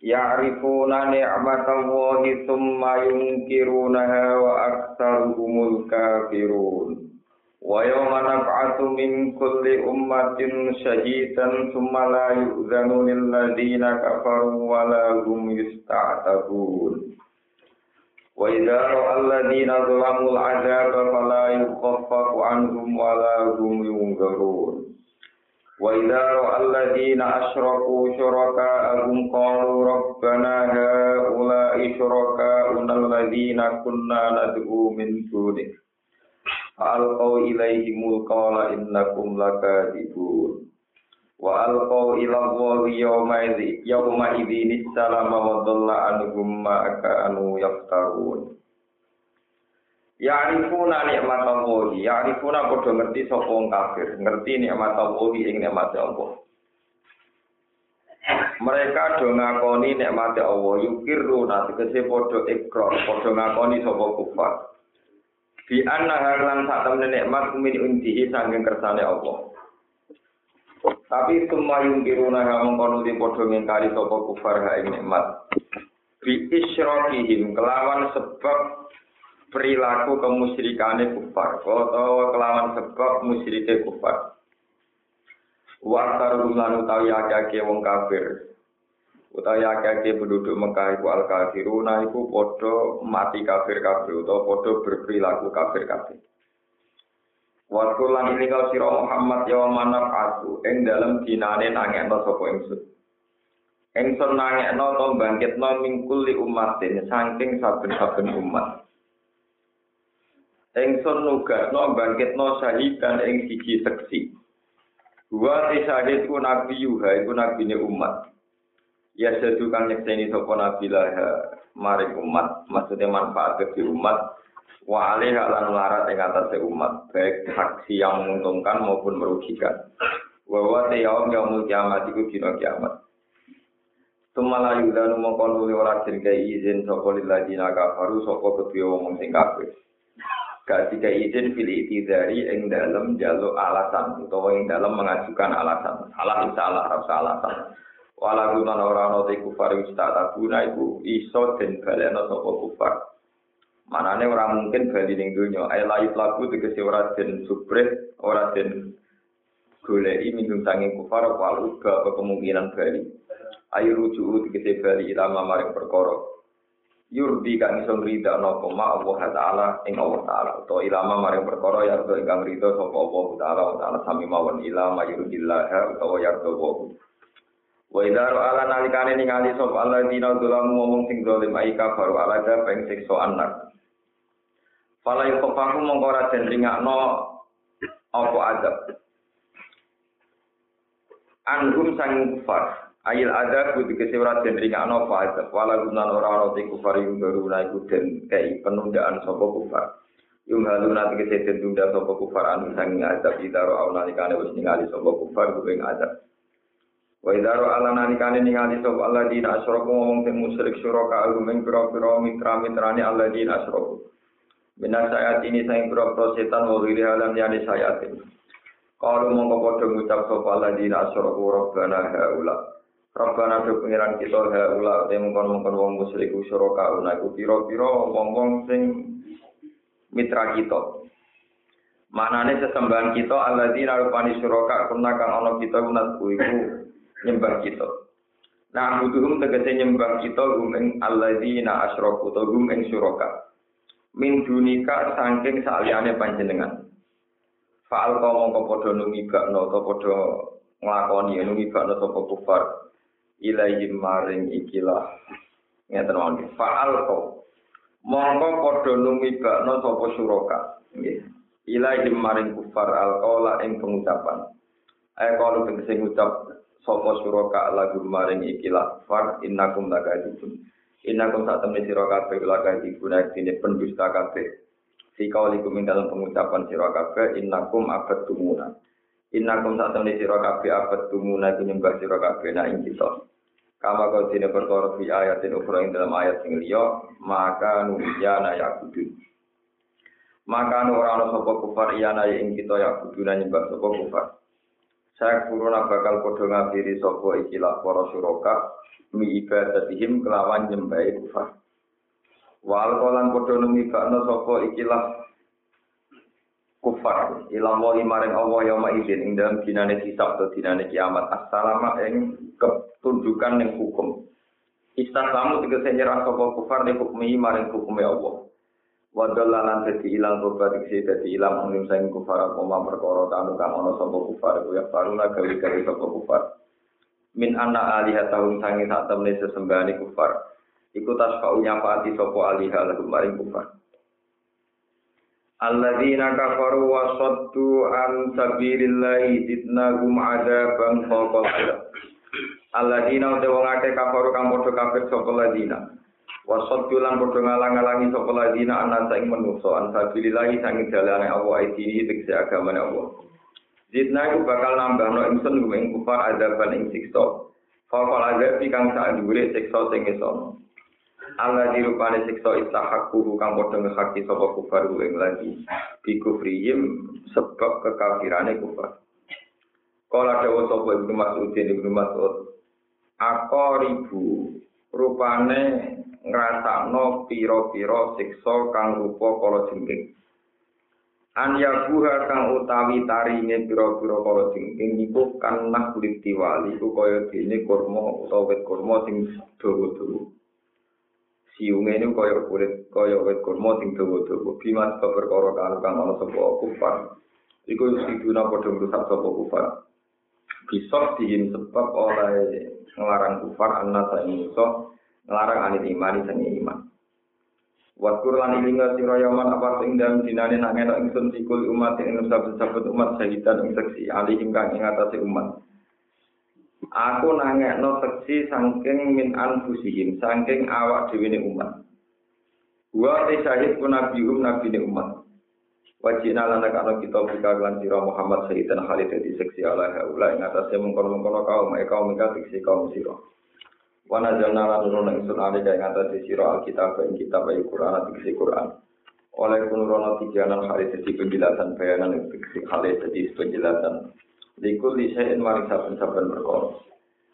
Ya'rifuna ni'matallahi thumma yunkirunaha wa aktsaruhumul kafirun. Wa yawma nab'atsu min kulli ummatin shahidan thumma la yu'zanu lil ladzina kafaru wa la hum yusta'tabun. Wa idza ra'al ladzina zalamul 'adzaba fala yukhaffafu 'anhum wa la hum yunzarun. وإذا رأى الذين أشركوا شركاءهم قالوا ربنا هؤلاء شركاؤنا الذين كنا ندعو من دونك فألقوا إليهم القول إنكم لكاذبون وألقوا إلى الله يومئذ يومئذ السلام وضل عنهم ما كانوا يفترون Ya'rifuna nikmat Allah, ya'rifuna padha ngerti sapa wong kafir, ngerti nikmat Allah ing nikmat Allah. Mereka do ngakoni nikmat Allah, yukiruna tegese padha ikrar, padha ngakoni sapa kufar. Bi anna halan sak temene nikmat min undihi sanging kersane Allah. Tapi semua yungkiruna ha mengkono di padha ngingkari sapa kufar ha nikmat. Bi isyrokihim kelawan sebab perilaku kemusyrikane kufar utawa kelawan sebab musyrike kufar wa lan utawi akeh wong kafir utawi akeh penduduk Mekah iku al kafiruna iku padha mati kafir kabeh utawa padha berperilaku kafir kabeh Wa kulan ini kau sira Muhammad ya manaf aku ing dalem dinane nangekno sapa ingsun. Ingsun nangekno to bangkitno mingkul li umatin saking saben-saben umat. Engson nugasno bangkitno syahidan ing siji seksi. Wa syahid ku nabi yuha iku nabine umat. Ya sedu kang nyekseni sapa nabi lah maring umat, maksudnya manfaat bagi umat wa alih lan larat ing atase umat, baik saksi yang menguntungkan maupun merugikan. Wa wa yaum yaumul kiamat iku dina kiamat. Tumala yudhanu mongkon ora jenenge izin sapa lilladzina kafaru sapa kedue wong sing. Tiga izin pilih itidari ing dalam jaluk alasan utawa ing dalam mengajukan alasan. Salah salah rasa alasan wala guna ora ana kufar wis tak tabuna iku iso den baleno sapa kufar. Manane ora mungkin bali ning donya. Ae layu lagu tegese ora den subreh ora den goleki minum sanging kufar walu ga kemungkinan bali. Ayo rujuk tegese bali ilama maring perkara yurdi kang iso ngrida napa ma Allah taala ing Allah taala. To ilama maring perkara ya to ingkang rida sapa Allah taala wa taala sami mawon ilama yurdillah utawa ya to wa wa idza ala nalikane ningali sapa Allah dina dolam ngomong sing dolim ai kafir ala da peng siksa anak. Fala yufahu mongko ora den ringakno apa adab anhum sang kufar Ayil ada kudu kesewara dan ringan no fa'adab wala gunan orang orang di kufar yung baru naiku dan kei penundaan sopo kufar. Yung halu nanti kesehatan tunda sopo kufar anu sanging adab idaro au nalikane wis ningali sopo kufar kubeng adab wa idaro ala nalikane ningali sopo Allah dina asroku ngomong sing musyrik syuraka agumeng pira-pira mitra-mitrane Allah dina asroku Minas sayat ini sayang pira-pira setan wa wiri halam yani sayat ini. Kalau mongko padha ngucap sapa alladzina asyraku rabbana haula Rabbana do pengiran kita ha ula te mongkon-mongkon wong musyrik syuraka una iku pira-pira wong-wong sing mitra kita. Manane sesembahan kita alladzina rupani syuraka kuna kang ana kita unat iku nyembah kita. Nah, butuhum tegese nyembah kita gum ing alladzina asyraku to gum ing syuraka. Min dunika saking saliyane panjenengan. Fa'al kau mongko padha numibakno to padha nglakoni numibakno sapa kufar ilaihim maring ikilah. Ngeten mawon faal ko. Mongko padha numibakno sapa suraka nggih. Ilaihim maring kufar alqaula ing pengucapan. Ayo kalau tegese ngucap sapa suraka lagu maring ikilah. Far innakum lakadzibun innakum sak temne sira kabeh lakadzibun dene pendusta kabeh. Fi kaulikum ing dalam pengucapan sira kabeh innakum abadtumuna. Innakum sak temne sira kabeh abadtumuna iku nyembah sira kabeh nak ing kita kama kau dene perkara fi ayatin ukhra ing dalam ayat sing liya maka nuyana yakudun maka ora ana sapa kufar iyana ing kita yakudun nyembah sapa kufar saya kuruna bakal podo ngabiri sopo ikilah para suroka mi ibadatihim kelawan nyembai kufar. Wal kolan podo nemi bakno sopo ikilah kufar. Ilang wali maring Allah yauma izin ing dalam dinane hisab atau dinane kiamat. Assalama ing ketunjukan yang hukum. Istaslamu tiga nyerah sopo kufar di hukmi maring hukumi Allah. Wadalla lan dadi ilang tobat iki dadi ilang mung sing kufar koma perkara kanu kang ana sapa kufar ku ya faruna gawe gawe sapa kufar min anna aliha tahun sangi sak temne sesembahane kufar iku tasfa'u nyapati sapa aliha lagu maring kufar Alladzina kafaru wa saddu an sabilillahi zidnahum adzaban fawqa adab Alladzina akeh kafaru kang padha kafir sapa ladina Wasot lan padha ngalang-alangi sapa ladina ana saing menungso an sabilillahi sangi dalane Allah ini tegese agamane Allah. Zidna iku bakal nambahno ingsun ing kufar adaban ing siksa. Fakal azab kang sak dhuwure siksa sing isono. Allah dirupane siksa istahaqquhu kang padha ngehaki sapa kufar ing lagi. Bi kufrihim sebab kekafirane kufar. Kala dawa sapa Ibnu Mas'ud Ibnu Mas'ud akoribu rupane ngrasakno pira-pira siksa kang rupa kala jengking. An yabuha kang utawi taringe pira-pira kala jengking niku kan nah diwali ku kaya dene kurma utawa wit kurma sing dawa-dawa. Siunge niku kaya kulit kaya wit kurma sing dawa-dawa. Bimas perkara kang kang ana sapa kufar. Iku siduna padha ngrusak sapa kufar. Bisa diin sebab oleh ngelarang kufar anak saya Ngelarang anit iman sing iman. Waskur lan ilinga sira yaman apa sing dalem dinane nak enak ingsun sikul umat ing saben-saben umat sahidan ing seksi alihim kang ing atase umat. Aku nangekno seksi saking min anfusihim, saking awak dhewe umat. Wa syahid ku nabium nabine umat. Wajina lan kana kita buka lan sira Muhammad Sayyidan Khalid di seksi ala haula ing atase mengkono-mengkono kaum e kaum iki kaum sira. Wana jana lan nurun ingsun ale kaya ngatasi sira alkitab ing kitab ayu Quran kisi Quran. Oleh kunurono tijanan hari jadi penjelasan bayanan ing kisi hari jadi penjelasan. Likul lisein maring saben-saben perkara.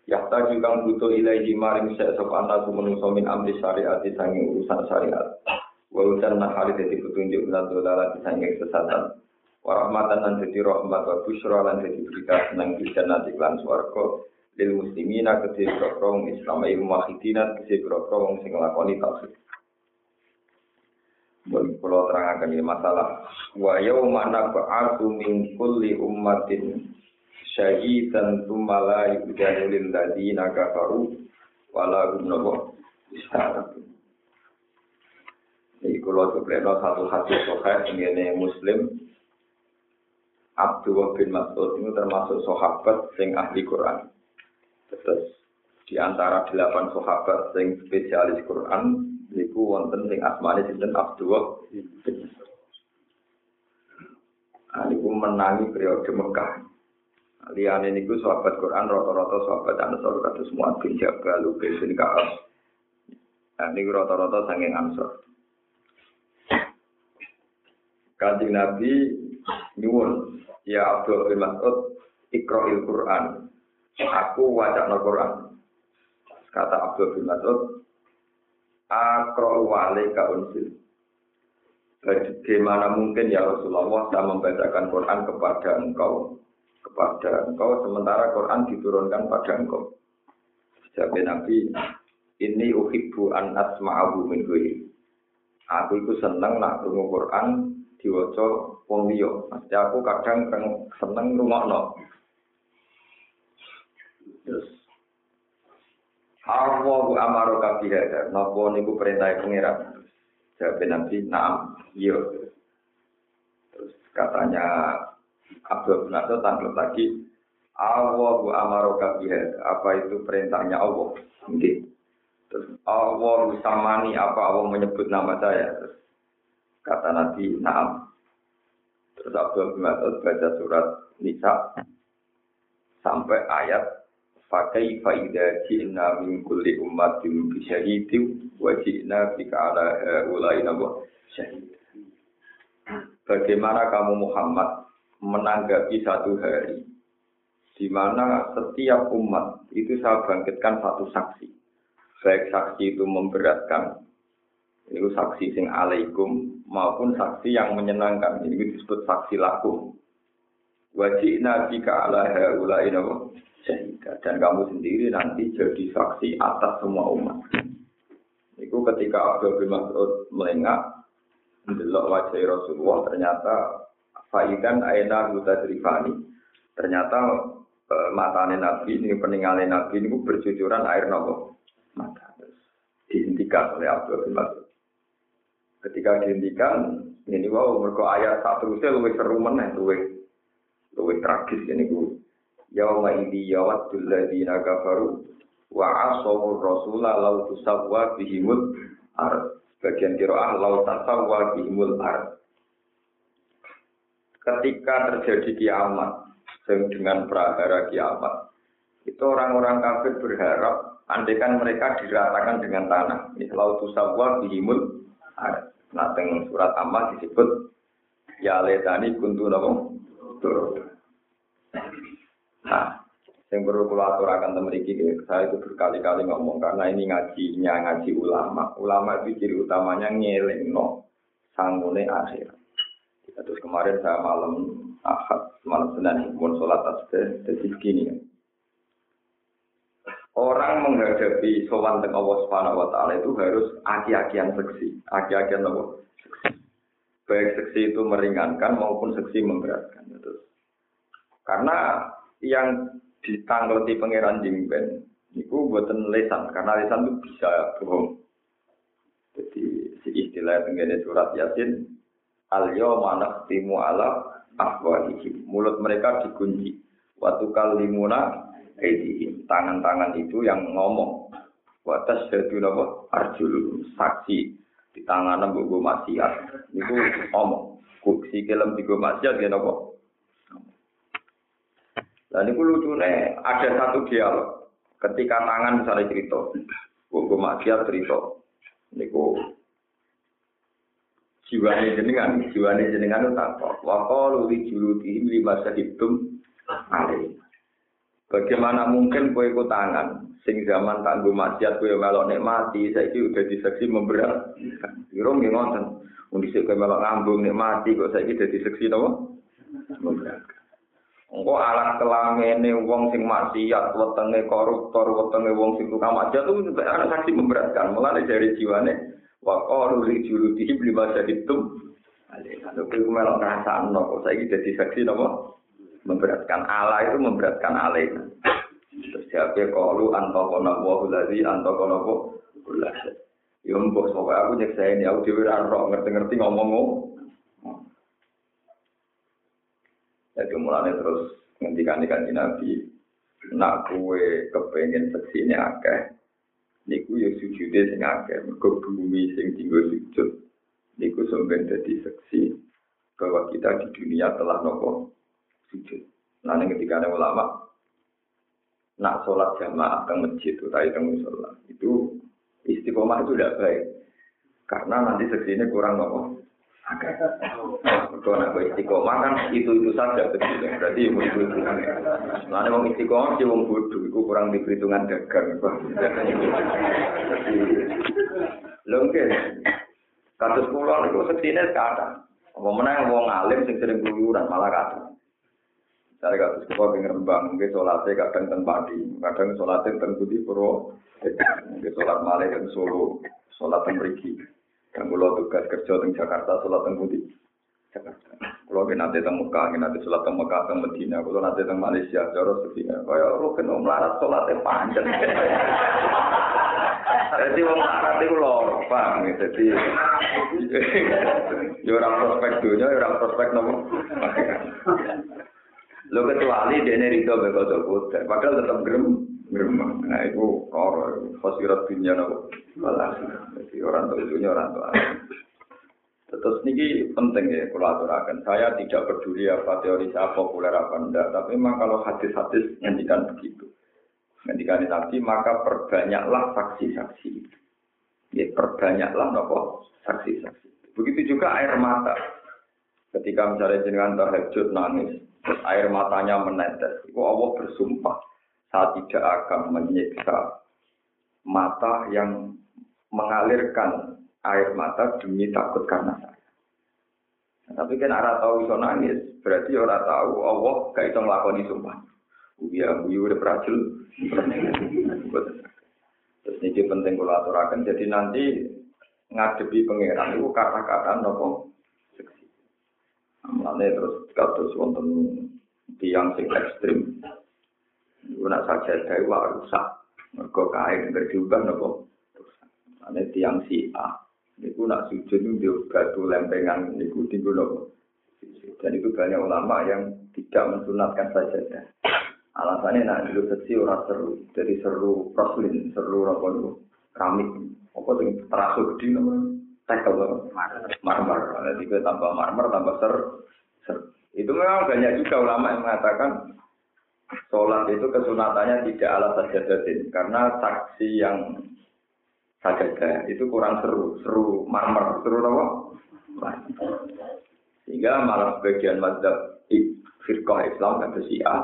Yahta juga butuh ilaihi maring sek sop anak menungso min amri syariat sanging urusan syariat. Wa usan nah hari jadi petunjuk lan dolala sanging sesatan. Warahmatan lan jadi rahmat wa busyra lan jadi berita senang di jannah iklan swarga lil muslimina kedhe boro wong Islam ayu boro wong sing nglakoni tauhid. Bagi pulau terangkan ini masalah wa yauma nab'atu min kulli ummatin syahidan tsumma la yudanu lil ladina kafaru wala hum nabu Jadi kalau sebenarnya satu hadis sohail ini Muslim Abdullah bin Mas'ud ini termasuk sahabat sing ahli Quran. Terus di antara delapan sahabat sing spesialis Quran niku wonten sing asmane sinten Abdullah bin Nah, niku menangi periode Mekah. Liane niku sahabat Quran rata-rata sahabat Ansor kados semua bin Jabal, Ubay bin Ka'ab. Nah, niku rata-rata saking Ansor. Kanjeng Nabi nyuwun, ya Abdul bin Mas'ud, Iqra'il Quran. Aku wajah no Quran. Kata Abdul bin Mas'ud, Akro wale unsil. Bagaimana mungkin ya Rasulullah saya membacakan Quran kepada engkau, kepada engkau sementara Quran diturunkan pada engkau. Jawab Nabi, ini uhibbu an asma'ahu min ghairi. Aku itu seneng nak krungu Quran diwaca wong liya. Maksudnya aku kadang seneng ngrungokno. Terus Allahu amaro kabihada, napa niku perintah pangeran. Jawab Nabi, "Na'am." Iya. Terus katanya Abdul bin Abbas tangkap lagi, Allahu amaroka biha. Apa itu perintahnya Allah? Nggih. Terus Allah samani apa Allah menyebut nama saya? Terus kata Nabi, "Na'am." Terus Abdul bin Mas'ud baca surat Nisa sampai ayat Fakai faida ji'na min kulli ummatin bi syahidin wa ji'na bika ala ulai nabwa syahid. Bagaimana kamu Muhammad menanggapi satu hari di mana setiap umat itu saya bangkitkan satu saksi. Baik saksi itu memberatkan, itu saksi sing alaikum maupun saksi yang menyenangkan. Ini disebut saksi lakum. Wajib nabi ka ala sehingga dan kamu sendiri nanti jadi saksi atas semua umat. Itu ketika Abdul bin Mas'ud melengak mendelok wajah Rasulullah ternyata faidan aina huda drifani. Ternyata e, matane Nabi ini peninggalan Nabi ini bercucuran air nopo mata. Dihentikan oleh Abdul bin. Ketika dihentikan ini wow mereka ayat satu saya lebih seru mana lebih lebih tragis ini gue yauma idzi yawaddul ladzina kafaru wa asawu rasula law tusawwa bihimul ar bagian kiroah law tasawwa bihimul ar ketika terjadi kiamat dengan prahara kiamat itu orang-orang kafir berharap andaikan mereka diratakan dengan tanah ini law tusawwa bihimul nah dengan surat amal disebut ya letani kuntu nabung Nah, yang perlu kalau aturakan teman ini, saya itu berkali-kali ngomong karena ini ngajinya ngaji ulama. Ulama itu ciri utamanya ngeleng no sangune akhir. Terus kemarin saya malam ahad, malam senin, pun sholat tasbih, jadi begini ya. Orang menghadapi sowan dengan Allah Subhanahu wa taala itu harus aki-akian seksi. Aki-akian apa? Seksi. Baik seksi itu meringankan maupun seksi memberatkan. Terus. Karena yang ditangleti pangeran jingben itu buatan lesan karena lesan itu bisa bohong jadi si istilah tenggene surat yasin al yawma timu ala afwahihim. Mulut mereka dikunci. Waktu kalimuna aidihim tangan-tangan itu yang ngomong. Watas jadu napa arjul saksi di tangan mbok maksiat. Niku ngomong si kelem digo maksiat ya napa? Dan itu lucunya ada satu dialog. Ketika tangan misalnya cerita, gue maksiat cerita, niku jiwane jenengan, jiwane jenengan itu takut. Wakol uli juludi lima sehitum ale. Bagaimana mungkin kue ku tangan, sing zaman tangguh maksiat kue melok saya itu udah diseksi memberat. Irung nggih ngoten. Undi sik kue melok ngambung nikmati, kok saya itu udah diseksi apa? Memberat. Engko alat kelamene wong sing maksiat, wetenge koruptor, wetenge wong sing tukang maksiat itu ada saksi memberatkan. Mulane dari jiwane wa qalu li juludi bi masaditum. Ale kalau kuwi melok ngrasakno kok saiki dadi saksi napa? Memberatkan Allah itu memberatkan Ale. Terus siapa qalu antaqana wa allazi antaqana wa Ya mbok pokoknya aku nyeksain ya aku dhewe ora ngerti-ngerti ngomong Jadi mulanya terus ngendikan ikan Nabi, nak kue kepengen seksi ini akeh, niku ya sujudnya sing akeh, mereka bumi sing tinggal sujud, niku sampai jadi seksi bahwa kita di dunia telah nopo sujud. Nah, ketika ada ulama, nak sholat jamaah ke masjid itu tadi temu sholat itu istiqomah itu tidak baik karena nanti seksi ini kurang nopo kalau nak istiqomah kan itu itu saja betul berarti ibu itu itu. Mana mau istiqomah sih wong bodoh, itu kurang di perhitungan dagang. Lengket. Kasus pulau itu seksine sekarang. Apa mana wong alim sing sering keluyuran malah kata. Dari kasus pulau pengen rembang, mungkin sholatnya kadang tempat di, kadang sholatnya teng budi puro, mungkin sholat malah dan solo, sholat temriki. Yang kalau tugas kerja di Jakarta, sholat di Budi. Jakarta. Kalau nanti di Mekah, nanti sholat di Mekah, di Medina. Kalau nanti di Malaysia, jauh seperti Kayak lu kena melarat sholatnya panjang. Jadi wong melarat itu lor, paham ya? Jadi, ya orang prospek dunia, orang prospek nopo. Lo kecuali dia ini rito bekodo kotor, padahal tetap gerem, gerem. Nah itu koro, khosirat dunia nopo. Malah, jadi orang tua itu orang tua. Terus ini penting ya kalau aturakan. Saya tidak peduli apa teori saya populer apa enggak, tapi memang kalau hadis-hadis ngendikan begitu. Ngendikan Nabi maka perbanyaklah saksi-saksi. Ya perbanyaklah nopo saksi-saksi. Begitu juga air mata. Ketika misalnya jenengan tahajud nangis, air matanya menetes. Itu Allah bersumpah, saya tidak akan menyiksa mata yang mengalirkan air mata demi takut karena saya. Tapi kan orang tahu iso nangis, berarti orang tahu Allah gak iso ngelakoni sumpah. Uya, uya udah berhasil. Terus ini penting kalau aturakan. Jadi nanti ngadepi pangeran itu kata-kata nopo Mulane terus kados wonten tiang sing ekstrim. Nak saja dari rusak. Mergo kain berjubah nopo. Mulane tiang si A. Niku nak sujud itu batu lempengan niku tinggal nopo. Dan itu banyak ulama yang tidak mensunatkan saja. Alasannya nak dulu kecil orang seru, jadi seru proslin, seru apa itu keramik, apa yang terasuk di nomor tekel marmer. Kita tambah marmer, tambah ser, ser. Itu memang banyak juga ulama yang mengatakan sholat itu kesunatannya tidak ala sajadatin karena saksi yang sajadah itu kurang seru, seru marmer, seru apa? Sehingga malah sebagian mazhab firqah Islam dan Syiah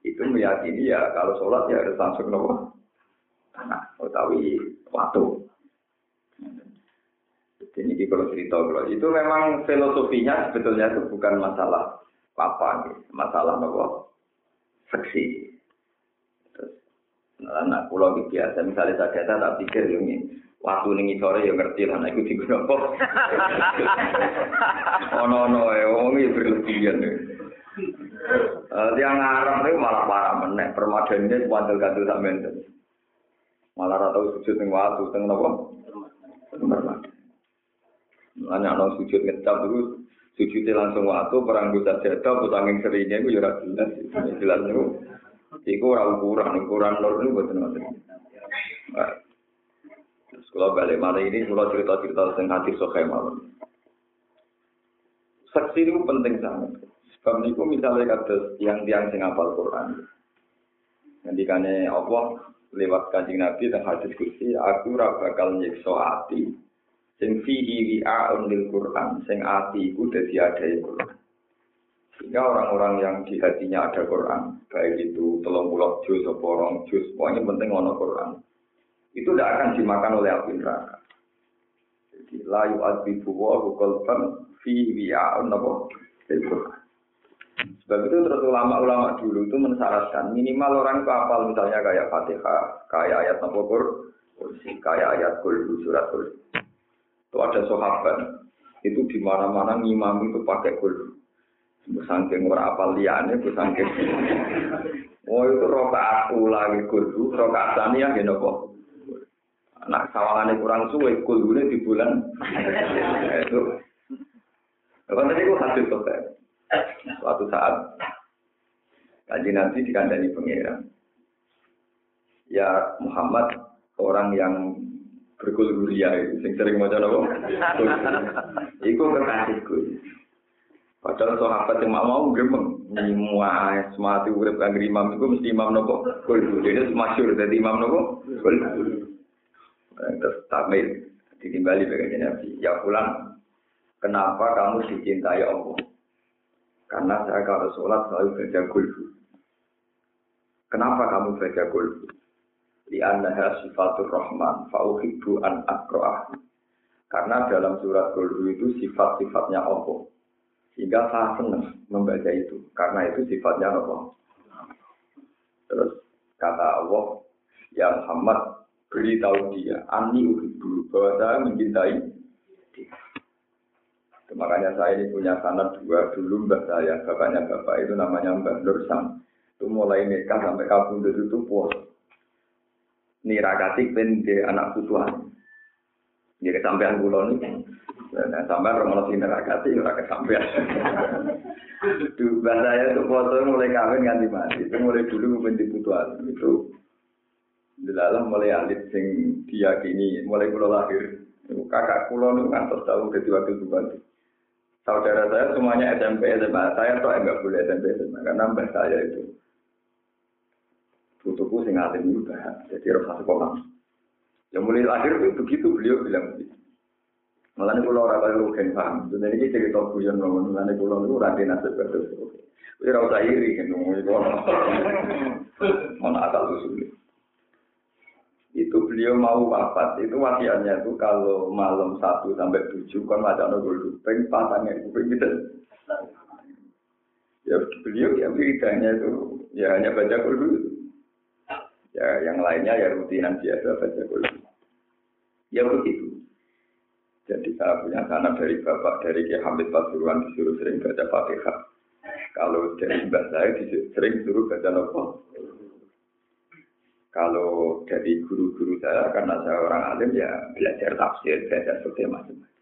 itu meyakini ya kalau sholat ya harus langsung nopo tanah utawi waktu. Jadi ini kalau cerita kalau itu memang filosofinya sebetulnya itu bukan masalah apa masalah nopo seksi. Terus nah pulau itu biasa, misalnya saya kata tak pikir yang ini. Waktu ini sore ya ngerti lah, nek itu di guna kok. Oh no no, ya orang ini berlebihan. Yang eh, ngarep itu malah parah menek, permadanya sepanjang gantul sampai itu. Malah rata sujud ning yang waktu, itu kenapa? Lah Nah, ana sujud ngecap terus, sujudnya langsung waktu perang bisa jatuh, petangin seringnya itu ya jelas, jelas itu. Iku ora ukuran, ukuran nur ini buat nanti. Terus kalau balik malam ini, kalau cerita-cerita tentang hati sokai malam. Saksi itu penting sangat. Sebab itu misalnya kata yang tiang sing apal Quran. Ngendikane Allah lewat kanjeng Nabi dan hadis kursi, aku ora bakal nyiksa ati sing fihi wi'a'un lil Quran, sing ati iku dadi adae Quran. Sehingga orang-orang yang di hatinya ada Quran, baik itu telung puluh juz atau orang juz, pokoknya penting ono Quran. Itu tidak akan dimakan oleh api neraka. Jadi la yu'adzibu wa qalban fi wi'a'un apa Quran. Sebab itu terus ulama-ulama dulu itu mensyaratkan minimal orang itu hafal misalnya kayak Fatihah, kayak ayat kursi, kayak ayat kulhu, surat kursi. Itu ada sahabat, itu di mana-mana ngimam itu pakai kulhu. Sangking ora apal liane, sangking. Oh itu rokaat lagi kulhu, rokaat saniyah ya nopo. Nah, sawangannya kurang suwe, kulhunya di bulan. itu. Apa tadi gue hasil kok Suatu saat kaji nanti dikandani pengiran. Ya Muhammad orang yang berkulhuria itu, sing sering mau apa? Iku kekasihku. Padahal sahabat yang mau gemeng, semua semati urip kang imam itu mesti imam nopo kulhu. Jadi masyur dari imam nopo kulhu. Terus tamil ditimbali bagian Nabi. Ya pulang, kenapa kamu dicintai Allah? Karena saya kalau sholat selalu baca kulhu. Kenapa kamu baca kulhu? Di annaha sifatur rahman, fa'uhibbu an akro'ah. Karena dalam surat kulhu itu sifat-sifatnya Allah. Sehingga saya senang membaca itu. Karena itu sifatnya Allah. Terus kata Allah, Ya Muhammad, beritahu dia, Ani uhibbu, bahwa saya mencintai dia. Makanya saya ini punya sanat dua dulu mbak saya, bapaknya bapak itu namanya Mbak Nur Sam. Itu mulai nikah sampai kabundut itu puas. Nirakati pende anak putuan. Jadi sampean kula niku. Nah, sampean romono sing nerakati ora kesampean. Duh, bahasa saya itu foto mulai kawin nganti mati. Itu mulai dulu mungkin dibutuhan. Itu dalam mulai alit sing diyakini mulai kula lahir. Kakak kula niku kan terus tahu dadi wakil bupati. Saudara saya semuanya SMP SMA. Saya tuh enggak boleh SMP SMA karena mbah saya itu tutupu sing alim juga. Jadi rasa sekolah. Ya mulai lahir itu begitu beliau bilang begitu. Malah ini pulau orang kalau kan paham. Jadi ini cerita guyon ngomong. Malah ini pulau itu rakyat nasib betul. Ini rasa iri kan ngomong itu. Mana asal usul itu beliau mau wafat itu wasiatnya itu kalau malam satu sampai tujuh kan macam nongol kuping patangnya kuping gitu ya beliau ya wiridanya itu ya hanya baca kudu ya yang lainnya ya rutinan biasa baca kudu ya begitu. Jadi saya punya tanah dari bapak dari Kiai Hamid Pasuruan disuruh sering baca Fatihah. Kalau dari mbak saya sering suruh baca nopo. Kalau dari guru-guru saya, karena saya orang alim ya belajar tafsir, belajar seperti macam-macam.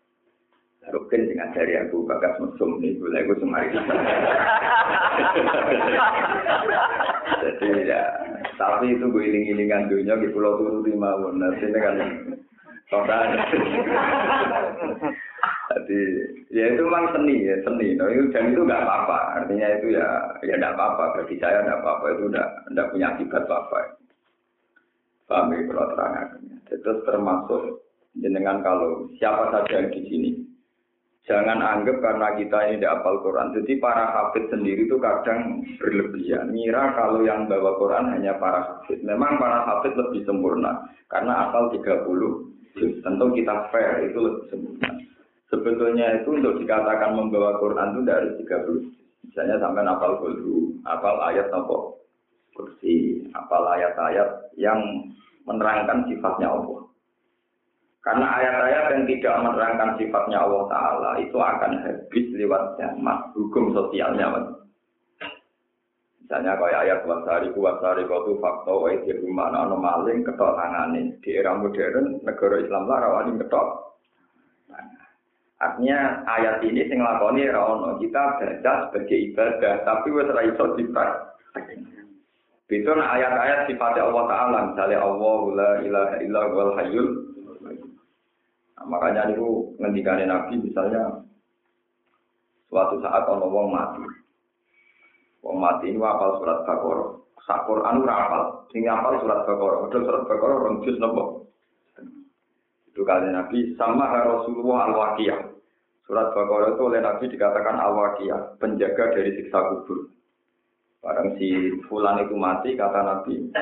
Rukin dengan dari aku bagas mesum nih, boleh aku semari. Jadi ya, tapi itu gue iling-ilingan dunia di pulau turu di mawon. Nah, sini kan total. Jadi ya itu memang seni ya seni. No, itu, dan itu nggak apa-apa. Artinya itu ya ya nggak apa-apa. Bagi saya nggak apa-apa. Itu nggak nggak punya akibat apa-apa. Paham ya kalau terangkan. Terus termasuk jenengan kalau siapa saja yang di sini. Jangan anggap karena kita ini tidak hafal Quran. Jadi para hafid sendiri itu kadang berlebihan. Mira kalau yang bawa Quran hanya para hafid. Memang para hafid lebih sempurna. Karena hafal 30 Tentu kita fair itu lebih sempurna. Sebetulnya itu untuk dikatakan membawa Quran itu dari 30 Misalnya sampai hafal dulu, hafal ayat apa kursi, hafal ayat-ayat yang menerangkan sifatnya Allah. Karena ayat-ayat yang tidak menerangkan sifatnya Allah Ta'ala itu akan habis lewat zaman hukum sosialnya. Misalnya kayak ayat wasari kuwasari kau tuh fakta wa itu mana no maling ketok tangane di era modern negara Islam lah rawani ketok. Artinya ayat ini sing lakoni ora kita baca sebagai ibadah tapi wis ora iso. Itu ayat-ayat sifatnya Allah Ta'ala. Misalnya Allah, la ilaha illa hayyul. Makanya itu ngendikanin Nabi misalnya suatu saat orang wong mati. Wong mati ini apal surat Baqarah. Sak Quran ora apal. Sing apal surat Baqarah. Padahal surat Baqarah rong juz napa? Itu kali Nabi sama Rasulullah al-Waqiyah. Surat Baqarah itu oleh Nabi dikatakan al-Waqiyah, penjaga dari siksa kubur. Barang si Fulan itu mati, kata Nabi,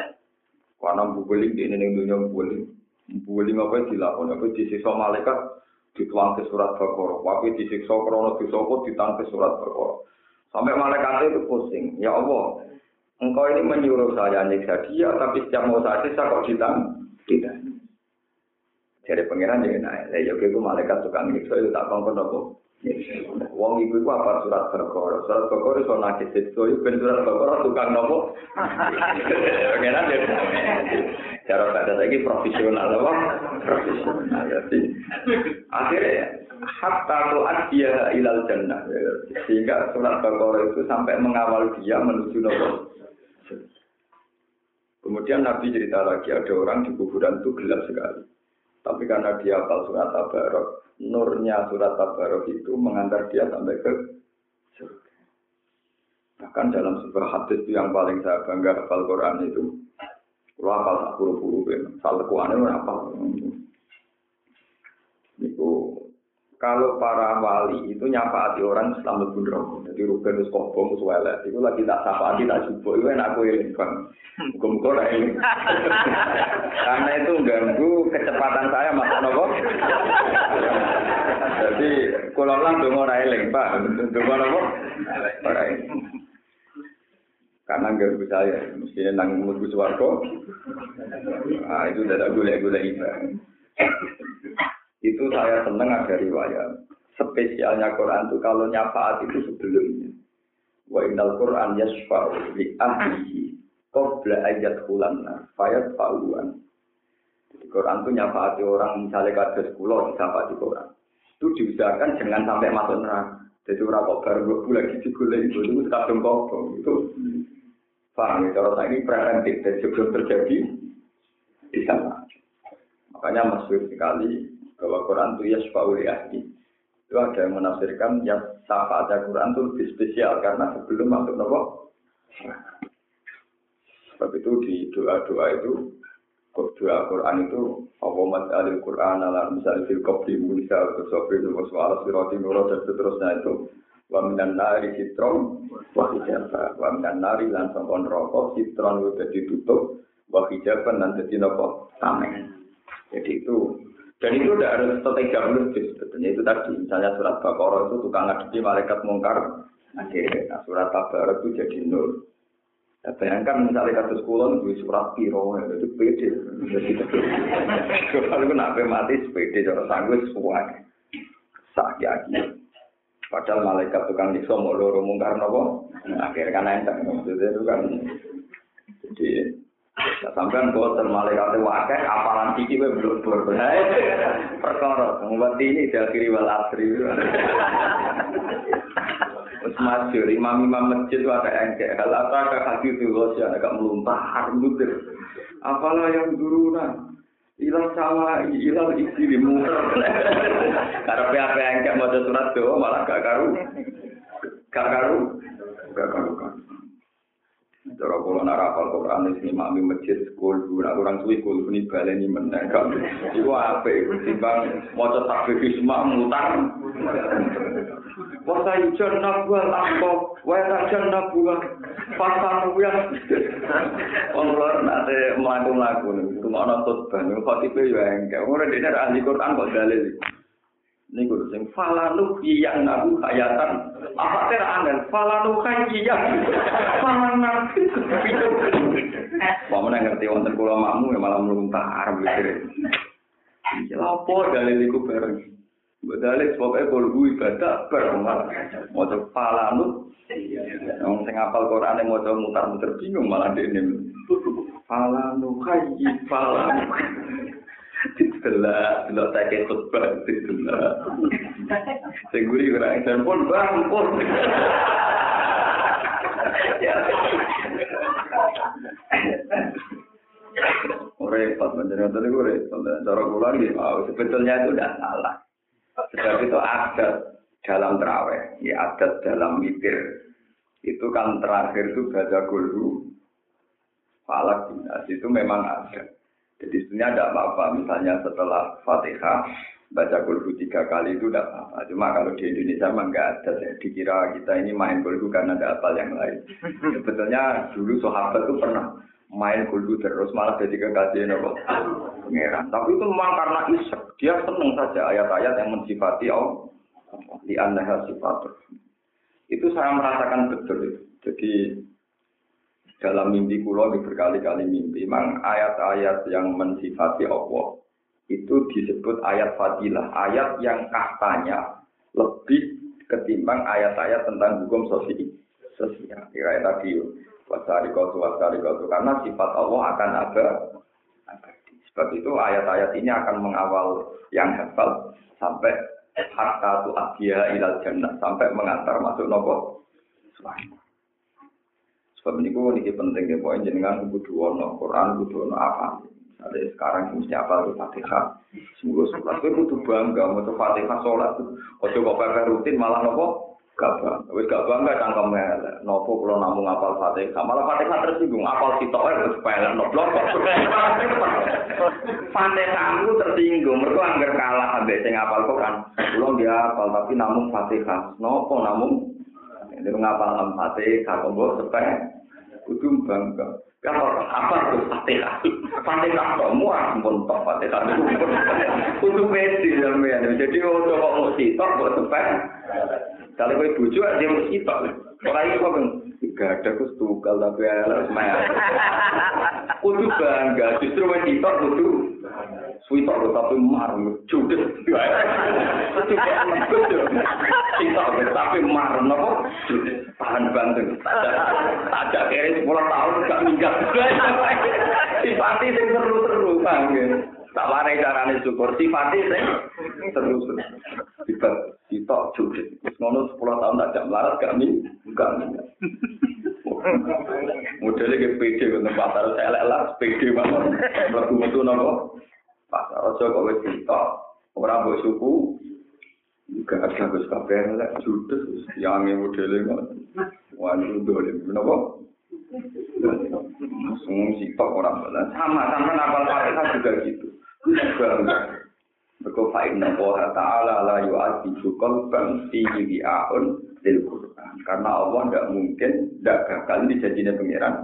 karena bukuling di ini dunia bukuling. Bukuling apa dilakukan? Apa disiksa malaikat dituang ke surat Baqarah. Waktu disiksa krono disoko ditang ke surat Baqarah. Sampai malaikat itu pusing. Ya Allah, engkau ini menyuruh saya nyiksa dia, tapi setiap mau saya siksa kok ditang? Tidak. Jadi pangeran jadi naik. Ya, itu malaikat tukang nyiksa itu tak kongkong apa? Wong iku iku apa surat berkor. Surat berkor iso nakis itu iku ben surat berkor tukang nopo. Pengenan ya. Cara kata lagi profesional apa? Profesional. Jadi akhirnya hatta tu'ad dia ilal jannah. Sehingga surat berkor itu sampai mengawal dia menuju nopo. Kemudian Nabi cerita lagi ada orang di kuburan itu gelap sekali. Tapi karena dia hafal surat Tabarok, nurnya surat Tabarok itu mengantar dia sampai ke surga. Bahkan dalam sebuah hadis itu yang paling saya bangga hafal Quran itu, kalau hafal tak buru-buru, salah kuannya apa? Niku kalau para wali itu nyapa hati orang Islam lebih rokok. Jadi Ruben itu kobong, suwelet. Itu lagi tak sapa hati, tak jumbo. Itu enak aku ini, Bang. Muka-muka ini. Karena itu ganggu kecepatan saya masuk nopo. Jadi kalau lah dong orang eling, Pak. Dong nopo? Karena ganggu saya. Mestinya nang mlebu swarga. Ah, itu udah gula-gula ibadah. Itu saya seneng ada riwayat. Spesialnya Quran itu kalau nyafaat itu sebelumnya. Wa innal Quran yasfa'u li ahlihi qabla ayat hulanna fayat fa'uan. Quran itu nyafaati orang misalnya kados kulo di Quran. Itu diusahakan jangan sampai masuk neraka. Jadi orang kok baru gue lagi digulai itu itu kadang kok itu paham ya kalau ini preventif dan sebelum terjadi di sana. Makanya masyhur sekali bahwa Quran itu ya sepauli ahli. Itu ada yang menafsirkan ya syafaat Quran itu lebih spesial karena sebelum masuk nopo. Sebab itu di doa-doa itu doa Quran itu Allahumma alil Quran ala misal fil qabli Musa atau Sobri wa su'ala dan seterusnya itu. Wa minan nari sitron wa hijabah wa minan nari lan sangkon rokok sitron udah ditutup wa hijaban dan jadi nopo? Tameng. Jadi itu. Dan itu tidak harus strategi mulus sebetulnya itu tadi. Misalnya surat Baqarah itu tukang ngadepi malaikat mungkar nah, surat Tabarak itu jadi nol Ya, bayangkan misalnya kasus kulon di surat piro, ya, itu pede. Kalau kena mati sepede, cara sanggup sesuai. Sakit lagi. Padahal malaikat tukang nyiksa mau loro mungkar nopo. Akhirnya kan enteng. Maksudnya itu kan. Jadi Ya, sampean boten malaikat wakai apalan iki kowe blur-blur. Perkara ngomong ini diakhiri wal asri. Wes masyur, imam-imam masjid wae engke. Hal apa ka hati itu agak melumpah mundur. Apalah yang duruna? Ilang sama ilang isi di muka. Karena apa engke mau surat doa malah gak karu. Gak karu. Gak karu kan. Cara kula nak hafal Quran iki mami masjid sekolah dulu nak orang suwi kul ini baleni meneh kan. Iku apik timbang maca takbir isma mutar. Wata yujan nabuwa tako, wata yujan nabuwa pasta nabuwa. Ongkor nate melaku-melaku nih, kumakna tutban, kukotipi wengke. Ongkor dina ahli Qur'an kok dalil. Ini guru sing falanu kiyang nabu kayatan. Apa tera angin? Falanu kiyang. Falanu kiyang. Bapak mana ngerti wonten kula makmu ya malah meluntar. Ini Apa dari iku bareng. Padahal pokoknya kalau gue ibadah, berumah. Mau coba pala lu. Yang saya ngapal Quran yang mau muter-muter bingung malah dia ini. Pala lu, hai, pala lu. Tidak, tidak saya kekut banget. Tidak. Saya gurih orang yang telepon, bang, pun. Repot, bener-bener gue repot. Cara gue sebetulnya itu udah salah. Sebab itu adat dalam terawih, ya adat dalam mikir. Itu kan terakhir itu baca gulu, falak itu memang ada. Jadi sebenarnya tidak apa-apa. Misalnya setelah Fatihah baca kulhu tiga kali itu tidak apa-apa. Cuma kalau di Indonesia memang nggak ada. Ya. Dikira kita ini main kulhu karena ada apa yang lain. Sebetulnya dulu sahabat itu pernah main kulhu terus malah jadi kekasih nopo pangeran. Tapi itu memang karena isek. Dia senang saja ayat-ayat yang mensifati Allah. Di anda sifat. Itu saya merasakan betul. Jadi dalam mimpi kulo berkali-kali mimpi, memang ayat-ayat yang mensifati Allah itu disebut ayat fadilah, ayat yang katanya lebih ketimbang ayat-ayat tentang hukum sosial. Sosial, kira tadi wasari kotu wasari kotu karena sifat Allah akan ada. Sebab itu ayat-ayat ini akan mengawal yang hafal sampai hatta tu ilal jannah sampai mengantar masuk nopo. Sebab ini gue ini penting ya, poin jenengan kudu ono Quran, kudu ono apa. Misalnya sekarang mesti apa itu Fatihah. Semoga sholat, gue kudu bangga, mau tuh Fatihah sholat. Kok pakai rutin malah nopo gak bangga. Wis gak bangga cangkem nopo kalau namun apal Fatihah. Malah Fatihah tersinggung, apal sitok terus sepele noblok. Fatihah itu tersinggung, mereka anggar kalah ambek sing apal Quran. Belum dia apal tapi namun Fatihah. Nopo namun Ini ngapal Fatihah, kok sepele kudu bangga. Kalau apa tuh fatihah? Fatihah kok muat pun tok fatihah. Kudu pede sampean. Jadi kalau kok mau sitok kok sepet. Kalau kowe bojo aja mau sitok. Ora iso kan gak ada kus tukal tapi ala semuanya. Kudu bangga. Justru wong sitok kudu Suwitok lho tapi mar judes. Sitok tapi mar nopo judes. Tahan banting. Ada kere 10 tahun gak minggat. Sifati sing seru-seru bang. Tak warai carane syukur sifatnya sing terus tiba sitok jujur. Ngono 10 tahun tak jam larat gak mi, gak mi. Modelnya ke PD ke pasar saya lelah PD banget. Metu nopo? Pasar rojo kok wis cerita. Ora mbok suku. Juga ada Gus Kabeh lek judes yang ngene modele kok. Waduh dolen menapa? Langsung sih tok ora malah. Sama-sama nakal Pak juga gitu. Mereka fa'in nopo ta'ala la yu'ati syukur bang fi'i wi'a'un dil Qur'an. Karena Allah tidak mungkin, tidak gagal di janjinya pengiran.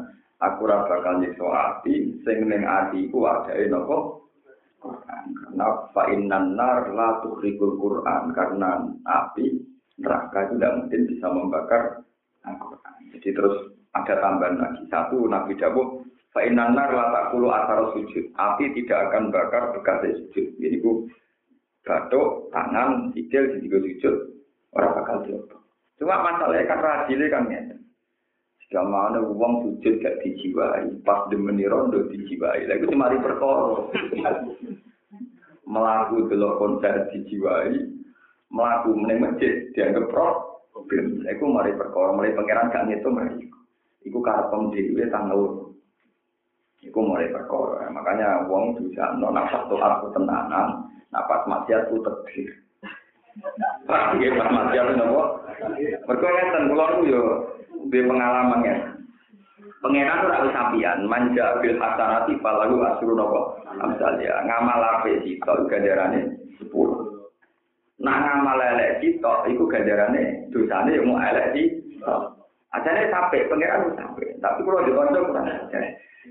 Aku rasa bakal nyiswa ati, sing ning hati ku wadai nopo Quran. Karena fa innan nar la tuhrikul Quran karena api neraka itu tidak mungkin bisa membakar Al-Quran. Jadi terus ada tambahan lagi. Satu, Nabi Dawud Fa'inanar latakulu asar sujud. Api tidak akan bakar bekas sujud. Jadi bu, batuk, tangan, sikil, jadi sujud. Orang bakal diopo. Cuma masalahnya kan rajile kan ya. Jika mana uang sujud gak dijiwai, pas demeni rondo dijiwai. Lalu cuma di perkara. Melaku delok konser dijiwai, melaku meneng masjid dianggap problem. Lalu mari perkara, mari pangeran gak ngitung mari. Iku karepem dhewe tanggal Iku mulai perkara. Makanya wong bisa no nafas tuh tenanan, nafas maksiat ku tegir. Pak, nggih pas maksiat nopo? Mergo ngeten kula yo duwe pengalaman ya. Pengenan ora wis manja bil hasanati falahu asru nopo? Amsalnya ngamal ape sito ganjarane 10. Nah ngamal elek sito iku ganjarane dosane yo mau elek sito. Ajane sampai pengenan sampai, tapi kalau di kanca kurang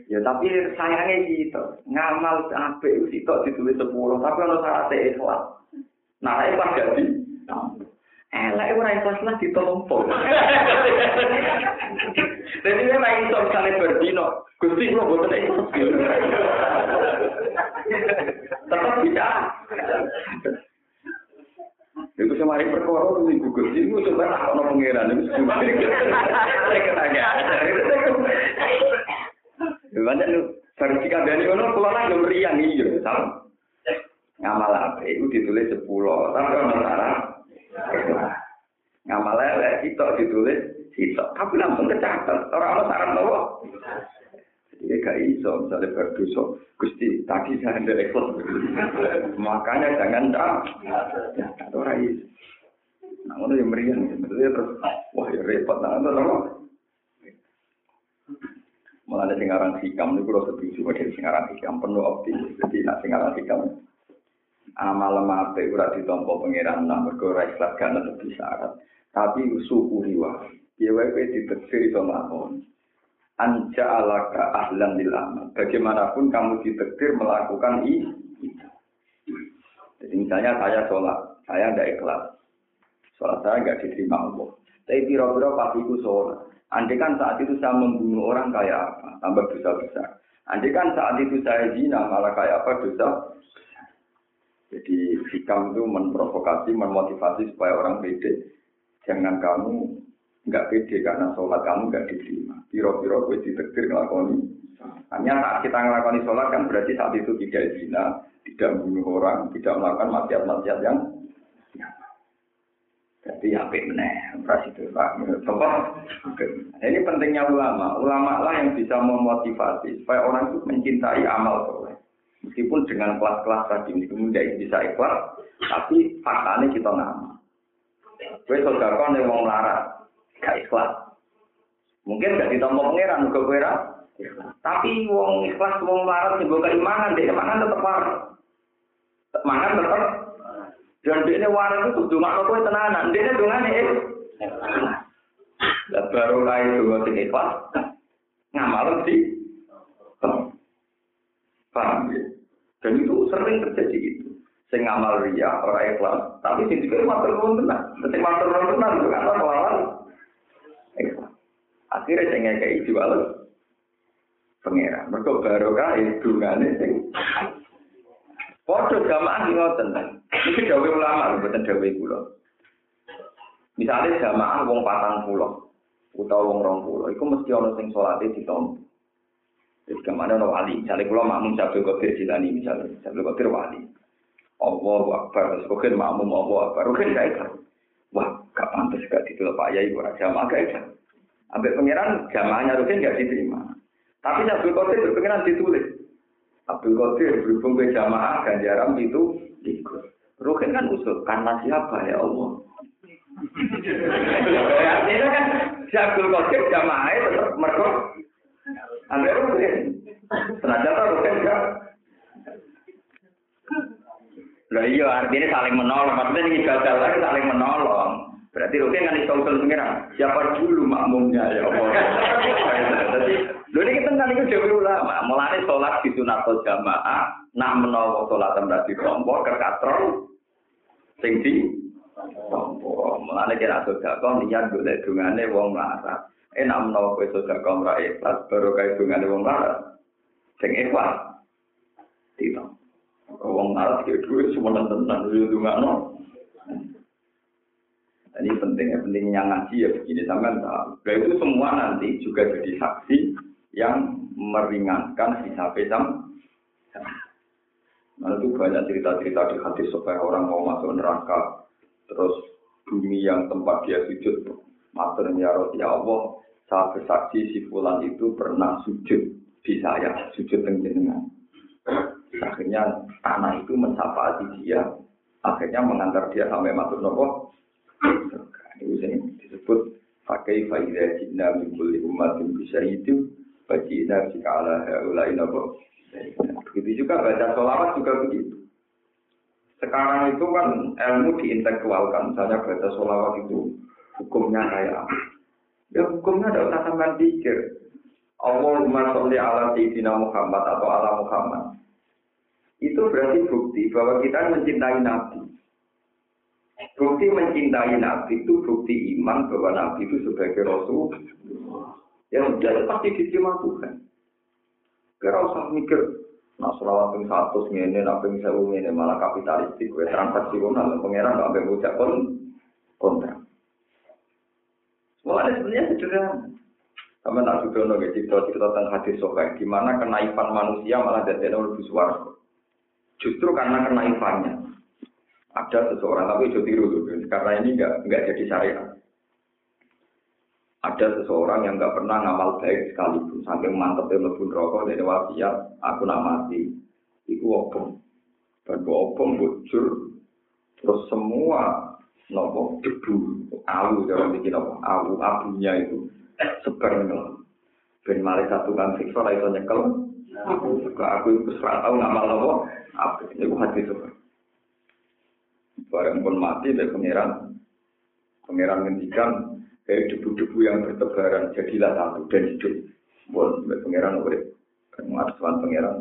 Ya tapi sayangnya gitu, ngamal sampai itu ditulis sepuluh, tapi kalau syarat ikhlas. Nah, itu pas jadi. Elek ora ikhlas lah ditompo. Jadi main iso misalnya berdino, Gusti lo boten ikhlas. Tetap bisa. Iku semari perkara ibu Gusti iku coba ono pangeran iku. Saya ketanya. Banyak lu baru jika dari ono kelola yang meriang iya, sama. Ngamal apa? Itu ditulis sepuluh, tapi ono sarah. Itu ditulis itu, tapi langsung kecatat. Orang ono sarah nopo. Jadi gak iso, misalnya berdosa. Gusti, tadi saya ada ekor. Makanya jangan tak. Orang iso. Nah, ono yang meriang. Sebetulnya terus, wah ya repot. Nah, itu Malah ada singaran hikam, ini kalau setuju dengan singaran hikam, penuh optimis. Jadi, nak singaran hikam, amal itu udah ditompo pengiran, nah berkora ikhlas karena lebih syarat. Tapi suku riwa, ya wae diteksir itu makon. Anja alaka ahlan lil amal. Bagaimanapun kamu ditektir melakukan itu. Jadi misalnya saya sholat, saya tidak ikhlas. Sholat saya nggak diterima Allah. Tapi biro-biro pasti ku sholat. Andai kan saat itu saya membunuh orang kayak apa, tambah dosa besar. Andai kan saat itu saya zina, malah kayak apa dosa Jadi hikam itu memprovokasi, memotivasi supaya orang pede. Jangan kamu nggak pede karena sholat kamu nggak diterima. Piro-piro gue ditektir ngelakoni. Hanya saat kita ngelakoni sholat kan berarti saat itu tidak zina, tidak membunuh orang, tidak melakukan maksiat-maksiat yang jadi HP meneh, operasi itu Pak. Ini pentingnya ulama. Ulama lah yang bisa memotivasi supaya orang itu mencintai amal soleh. Meskipun dengan kelas-kelas tadi, meskipun tidak bisa ikhlas, tapi faktanya kita nama. Gue saudara yang mau melarat, gak ikhlas. Mungkin gak ditompo pangeran, juga gue Tapi wong ikhlas, wong melarat, juga keimanan, dia mangan tetap marah. Mangan tetap dan dia ini waras itu cuma kue tenanan. Dia ini dengan ini. Dan baru kaya dua sing ikhlas. Ngamal sih. Paham ya? Dan itu sering terjadi gitu. Sing ngamal ria, orang ikhlas. Tapi sing juga matur nuwun tenan. Sing matur nuwun tenan itu kan lawan ikhlas. Akhirnya sing ngekei jual pangeran. Mereka baru kaya dungane sing Foto jamaah ngoten. Ini dawe ulama, bukan dawe kula. Misalnya jamaah wong patang pulau, utawa wong rong pulau, itu mesti ono sing di ditompo. Jadi ke mana no wali, misalnya kalau makmum Sabtu Qadir Jilani misalnya, Sabtu Qadir wali. Allah Akbar, terus Rukin makmum Allah Akbar, Rukin gak ikhlas. Wah, gak pantas gak ditolak Pak Yai, ora jamaah gak ikhlas. Ambil pangeran jamaahnya Rukin gak diterima. Tapi Sabtu Qadir berpengeran ditulis. Abdul Qadir berhubung ke jamaah ganjaran itu ikut. Rukin kan usul, karena siapa ya Allah? Artinya kan si Abdul Qadir jamaahnya tetap merkot Ambil rukin. Senajan tuh rukin enggak. Lah iya artinya saling menolong. Maksudnya ini gagal lagi saling menolong. Berarti rukin kan iso usul pengiran. Siapa dulu makmumnya ya Allah. Jadi, lho ini kita kan itu dewi ulama. Mulai sholat di sunat jamaah. Nak menolong sholat tempat di kelompok. Kekatron. Sing di kelompok. Mulai kira sodako niat gue dungane wong melarat. enak menawa kowe sedekah ora ikhlas baru kae dungane wong larat sing ikhlas tidak wong larat iki duwe semono tenan yo dungano ini pentingnya pentingnya ngaji ya begini sampean tahu. Nah, itu semua nanti juga jadi saksi yang meringankan hisab sam. Nah itu banyak cerita-cerita di hadis supaya orang mau masuk neraka, terus bumi yang tempat dia sujud, maternya ya Allah, saya bersaksi si Fulan itu pernah sujud di saya, sujud dengan Akhirnya tanah itu mensapati dia, akhirnya mengantar dia sampai masuk nopo. Ini disebut pakai faidah mimpul umat yang bisa itu bagi jika ala ulai nopo. Begitu juga baca sholawat juga begitu. Sekarang itu kan ilmu diintelektualkan, misalnya baca sholawat itu hukumnya kayak Ya hukumnya ada usah sampai pikir. Allahumma sholli ala sayyidina Muhammad atau ala Muhammad. Itu berarti bukti bahwa kita mencintai Nabi. Bukti mencintai Nabi itu bukti iman bahwa Nabi itu sebagai Rasul. Ya sudah pasti diterima Tuhan. Kira usah mikir, nah selawat yang satu ini, nabi yang sewu ini malah kapitalistik, transaksional, pangeran nggak ambil ucap kontrak. Mulanya sebenarnya sederhana. Sama tak juga nongol cerita-cerita tentang hadis sokai, di mana kenaifan manusia malah jadi lebih suara. Justru karena kenaifannya. Ada seseorang, tapi itu tiru karena ini enggak, enggak jadi syariat. Ada seseorang yang enggak pernah ngamal baik sekalipun, sampai mantepnya lebih rokok dari wasiat, aku nak mati. Iku opong. Dan opong bocor. Terus semua nopo debu awu jangan bikin nopo awu abunya itu sebar nopo ben mari satu kan lah itu nyekel juga aku itu serah tahu nggak malah nopo apa ini hati sebar barang pun mati dari pangeran pangeran ngendikan kayak debu-debu yang bertebaran jadilah satu dan hidup pun pangeran urip mengatakan pangeran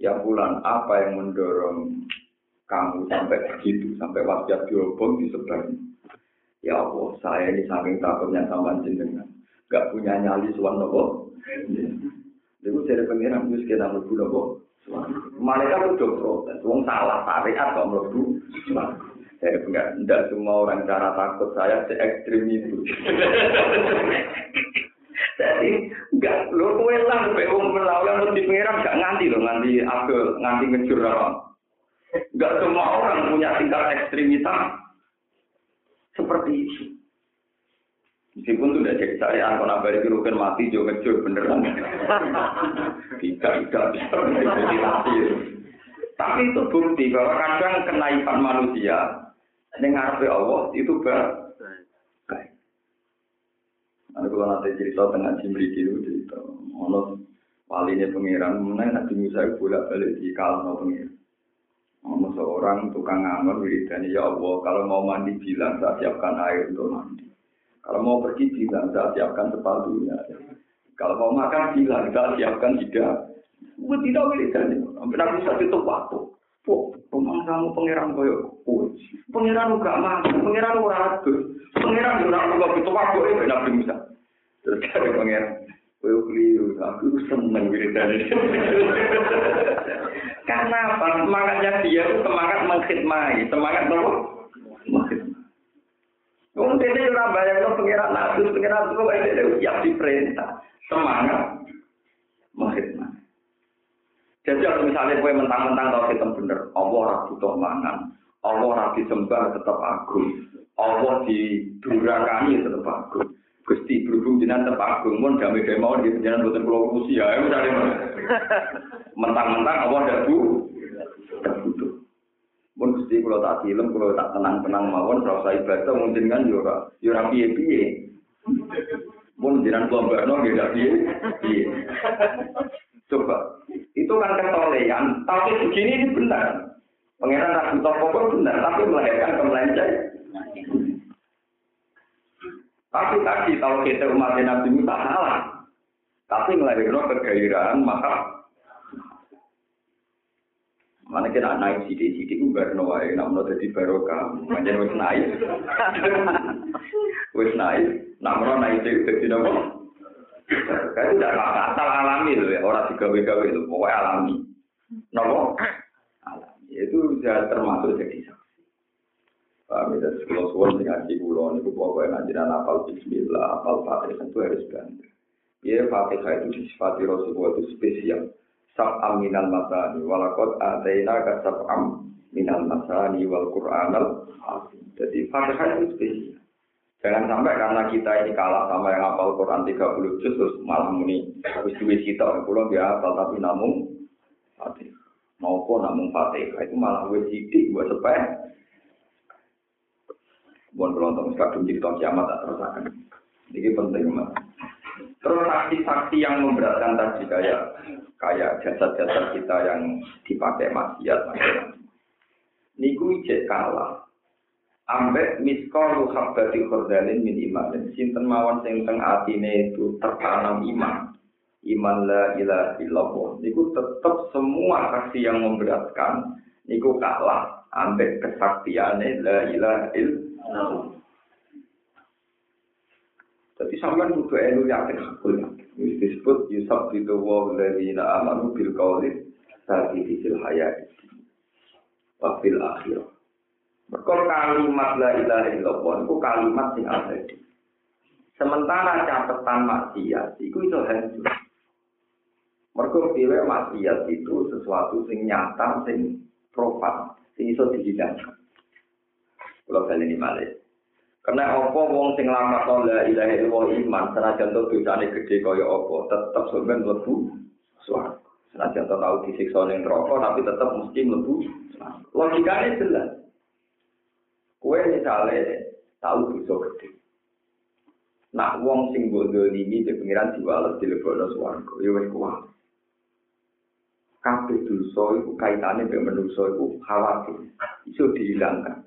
ya bulan apa yang mendorong kamu sampai begitu, sampai wajah diobong disebar. Ya Allah, saya ini saking takutnya sama jenengan. Gak punya nyali suan nopo. Lalu jadi pengiran, terus kita melebu nopo. Mereka udah protes, wong salah syariat kok melebu. Saya enggak, enggak semua orang cara takut saya se ekstrim itu. Jadi enggak, lo kue lah, kue wong terus di pengiran enggak nganti lo, nganti aku nganti ngejur apa. Enggak semua orang punya tingkat ekstremitas seperti itu. Meskipun sudah jadi saya, aku nabari rugen mati, juga ngejur beneran. Tidak, tidak bisa mati. Tapi itu bukti bahwa kadang kenaikan manusia dengan Allah itu baik. Nah, kalau nanti cerita tengah cimri itu cerita, ono wali ini pangeran, mana nanti Musa bolak balik di kalah pangeran. Ono seorang tukang ngamar wiridani ya Allah, kalau mau mandi bilang saya siapkan air untuk mandi. Kalau mau pergi bilang saya siapkan sepatunya. Kalau mau makan bilang saya siapkan tidak. Gue tidak aku satu itu waktu. Po, pemang kamu pangeran koyo kowe. Pangeran gak mampu, pangeran ora adus. Pangeran ora perlu itu waktu itu Nabi Musa. Terus ada pangeran. Kowe keliru, aku seneng wiridani. Karena apa? Semangatnya dia itu semangat mengkhidmati, semangat apa? Wong dene ora bayangno pengiran nabi, pengiran itu kok dene siap diperintah. Semangat mengkhidmati. Jadi kalau misalnya kue mentang-mentang tahu kita bener, Allah ora butuh mangan, Allah ora disembah tetap agung, Allah didurakani tetap agung. Gusti berhubung jenengan tetap agung, mun damai damai mau di jenengan buatan pulau Rusia, ya misalnya mentang-mentang Allah tidak bu. Mun Gusti kalau tak film, kalau tak tenang-tenang mawon, saya ibadah mungkin kan yura, yura piye-piye. Mun jenengan kelompokno nggih gak piye, piye. Coba, itu kan ketolehan, tapi begini ini benar. Pengiran tak butuh pokok benar, tapi melahirkan kemelenceng. Tapi tadi kalau kita umat Nabi Musa salah. Tapi melahirkan kegairahan maka mana kita naik sidik sidik ubar noai namun jadi barokah. Macam wis naik. Wis naik. Namun naik itu jadi nopo kayak tidak asal alami loh ya. Orang tiga gawe itu pokoknya alami. Nopo alami. Itu sudah termasuk jadi Paham ya, kalau suwon sing ngaji kulo niku pokoke ngajian apal bismillah, apal Fatihah itu harus bantu. Ya Fatihah itu? Disifati Rasulullah itu spesial. Sab'am minal masani walakot ataina ka sab'am minal masani wal Qur'anal. Jadi Fatihah itu spesial. Jangan sampai karena kita ini kalah sama yang hafal Quran 30 juz terus malah muni wis duwe cita kulo dia hafal tapi namun Fatihah. Maupun namun Fatihah itu malah wis sithik buat sepeh Bukan kalau kadung cerita kiamat tak terusakan. Ini penting mas. Terus saksi-saksi yang memberatkan tadi kayak kayak jasad-jasad kita yang dipakai maksiat macam Niku ijek kalah. Ambek miskolu habbati khordalin min imanin. Sinten mawon sing teng atine itu tertanam iman. Iman la ilaha illallah. Niku tetap semua saksi yang memberatkan. Niku kalah. Ambek kesaktiannya la ilaha illallah. Jadi sampean kudu elu yakin hakul. Wis disebut yusab itu wa alladziina amanu bil qawli sabiti fil hayat. Wa fil akhirah. Mereka kalimat la ilaha illallah itu kalimat sing abadi. Sementara catatan maksiat itu itu hancur. Mereka pilih maksiat itu sesuatu sing nyata, sing profan, sing iso dihilangkan. Kalau kali ini malah. Karena apa wong sing lama la ilaha illallah iman senajan to dosane gede kaya apa tetep sampean mlebu swarga. Senajan to tau disiksa ning neraka tapi tetep mesti mlebu Logikane jelas. Kue misalnya tahu dosa gede. Nah, wong sing bodoh ini di pengiran diwales di swarga, ya wis kuat. Kabeh dosa iku kaitane mbek manusa iku khawatir iso dihilangkan.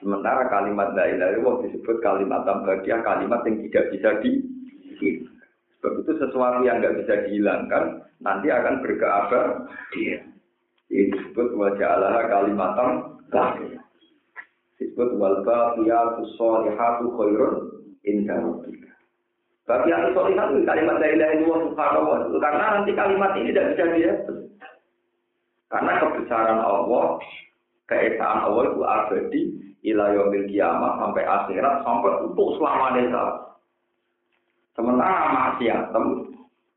Sementara kalimat la ilaha illallah disebut kalimat tambagiah, kalimat yang tidak bisa di Sebab itu sesuatu yang nggak bisa dihilangkan nanti akan berkeabar dia. Ini disebut wajah Allah kalimat tambagiah. Disebut wal baqiyatu sholihatu khairun inda rabbika. Baqiyatu sholihatu kalimat la ilaha illallah subhanallah. Karena nanti kalimat ini tidak bisa dihapus. Karena kebesaran Allah, keesaan Allah itu abadi, ila yaumil kiamah sampai akhirat sampai untuk selamanya Sementara maksiatem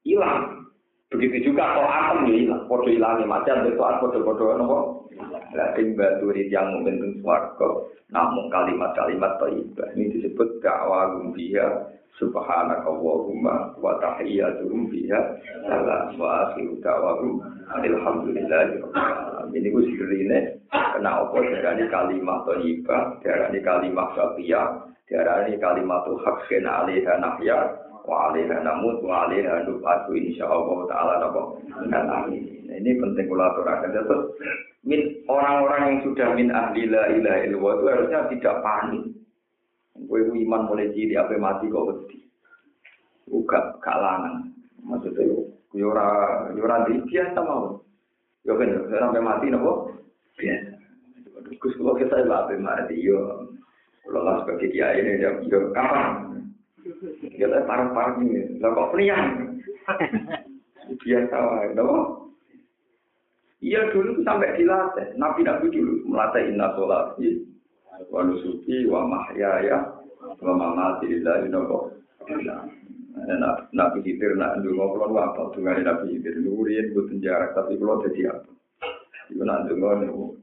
hilang. Begitu juga atom ya hilang. Podo hilangnya maksiat itu podo-podo nopo. Lah sing batu yang mungkin swarga namun kalimat-kalimat thayyibah ini disebut dakwah biha subhanaka Allahumma wa tahiyyatuhum fiha salam wa akhiru da'wahum alhamdulillahi ini ku sirine kena apa? Darani kalimat thayyibah darani kalimat safiyah darani kalimat haqqin alaiha nahya wa alaiha namut wa alaiha nubatu insyaallah taala napa? Amin. Ini penting kula aturaken. Terus min orang-orang yang sudah min ahli la ilaha illallah itu harusnya tidak panik Kowe iman mulai cilik apa mati kok wedi. Uga kalangan. Maksudnya yo ora yo ora biasa mau. Yo kan sampai mati nopo? Biasa. Gus kalau kita apa mati yo. Kalau lah sebagai kiai ini dia yo kapan? Kita parang-parang ini. Lah kok priang? Biasa wae, nopo? Iya dulu sampai dilatih. Nabi-nabi dulu melatih inna sholat. Wa nusuki wa mahyaya wa mamati lillahi nopo Nabi Khidir nak ndonga kula apa dungane Nabi Khidir nuriyen boten jarak tapi kula dadi apa. Iku nak ndonga niku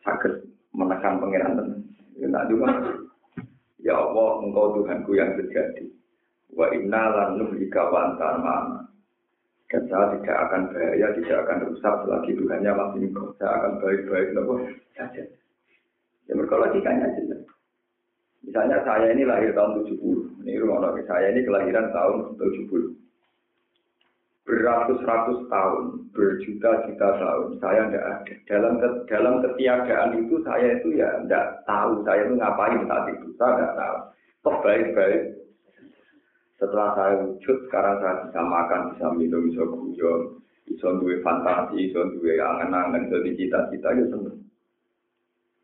saged menekan pangeran tenan. Iku nak ndonga Ya Allah, engkau Tuhanku yang terjadi. Wa inna lan nuhlika wa. Dan saya tidak akan bahaya, tidak akan rusak selagi Tuhannya masih engkau. Saya akan baik-baik nopo saja. Ya mereka logikanya jelas. Misalnya saya ini lahir tahun 70. Ini rumah saya ini kelahiran tahun 70. Beratus-ratus tahun, berjuta-juta tahun, saya tidak ada. Dalam dalam ketiadaan itu saya itu ya tidak tahu saya itu ngapain saat itu. Saya tidak tahu. Kok baik-baik. Setelah saya wujud, sekarang saya bisa makan, bisa minum, bisa guyon, bisa duwe fantasi, bisa duwe angan-angan, jadi cita-cita ya.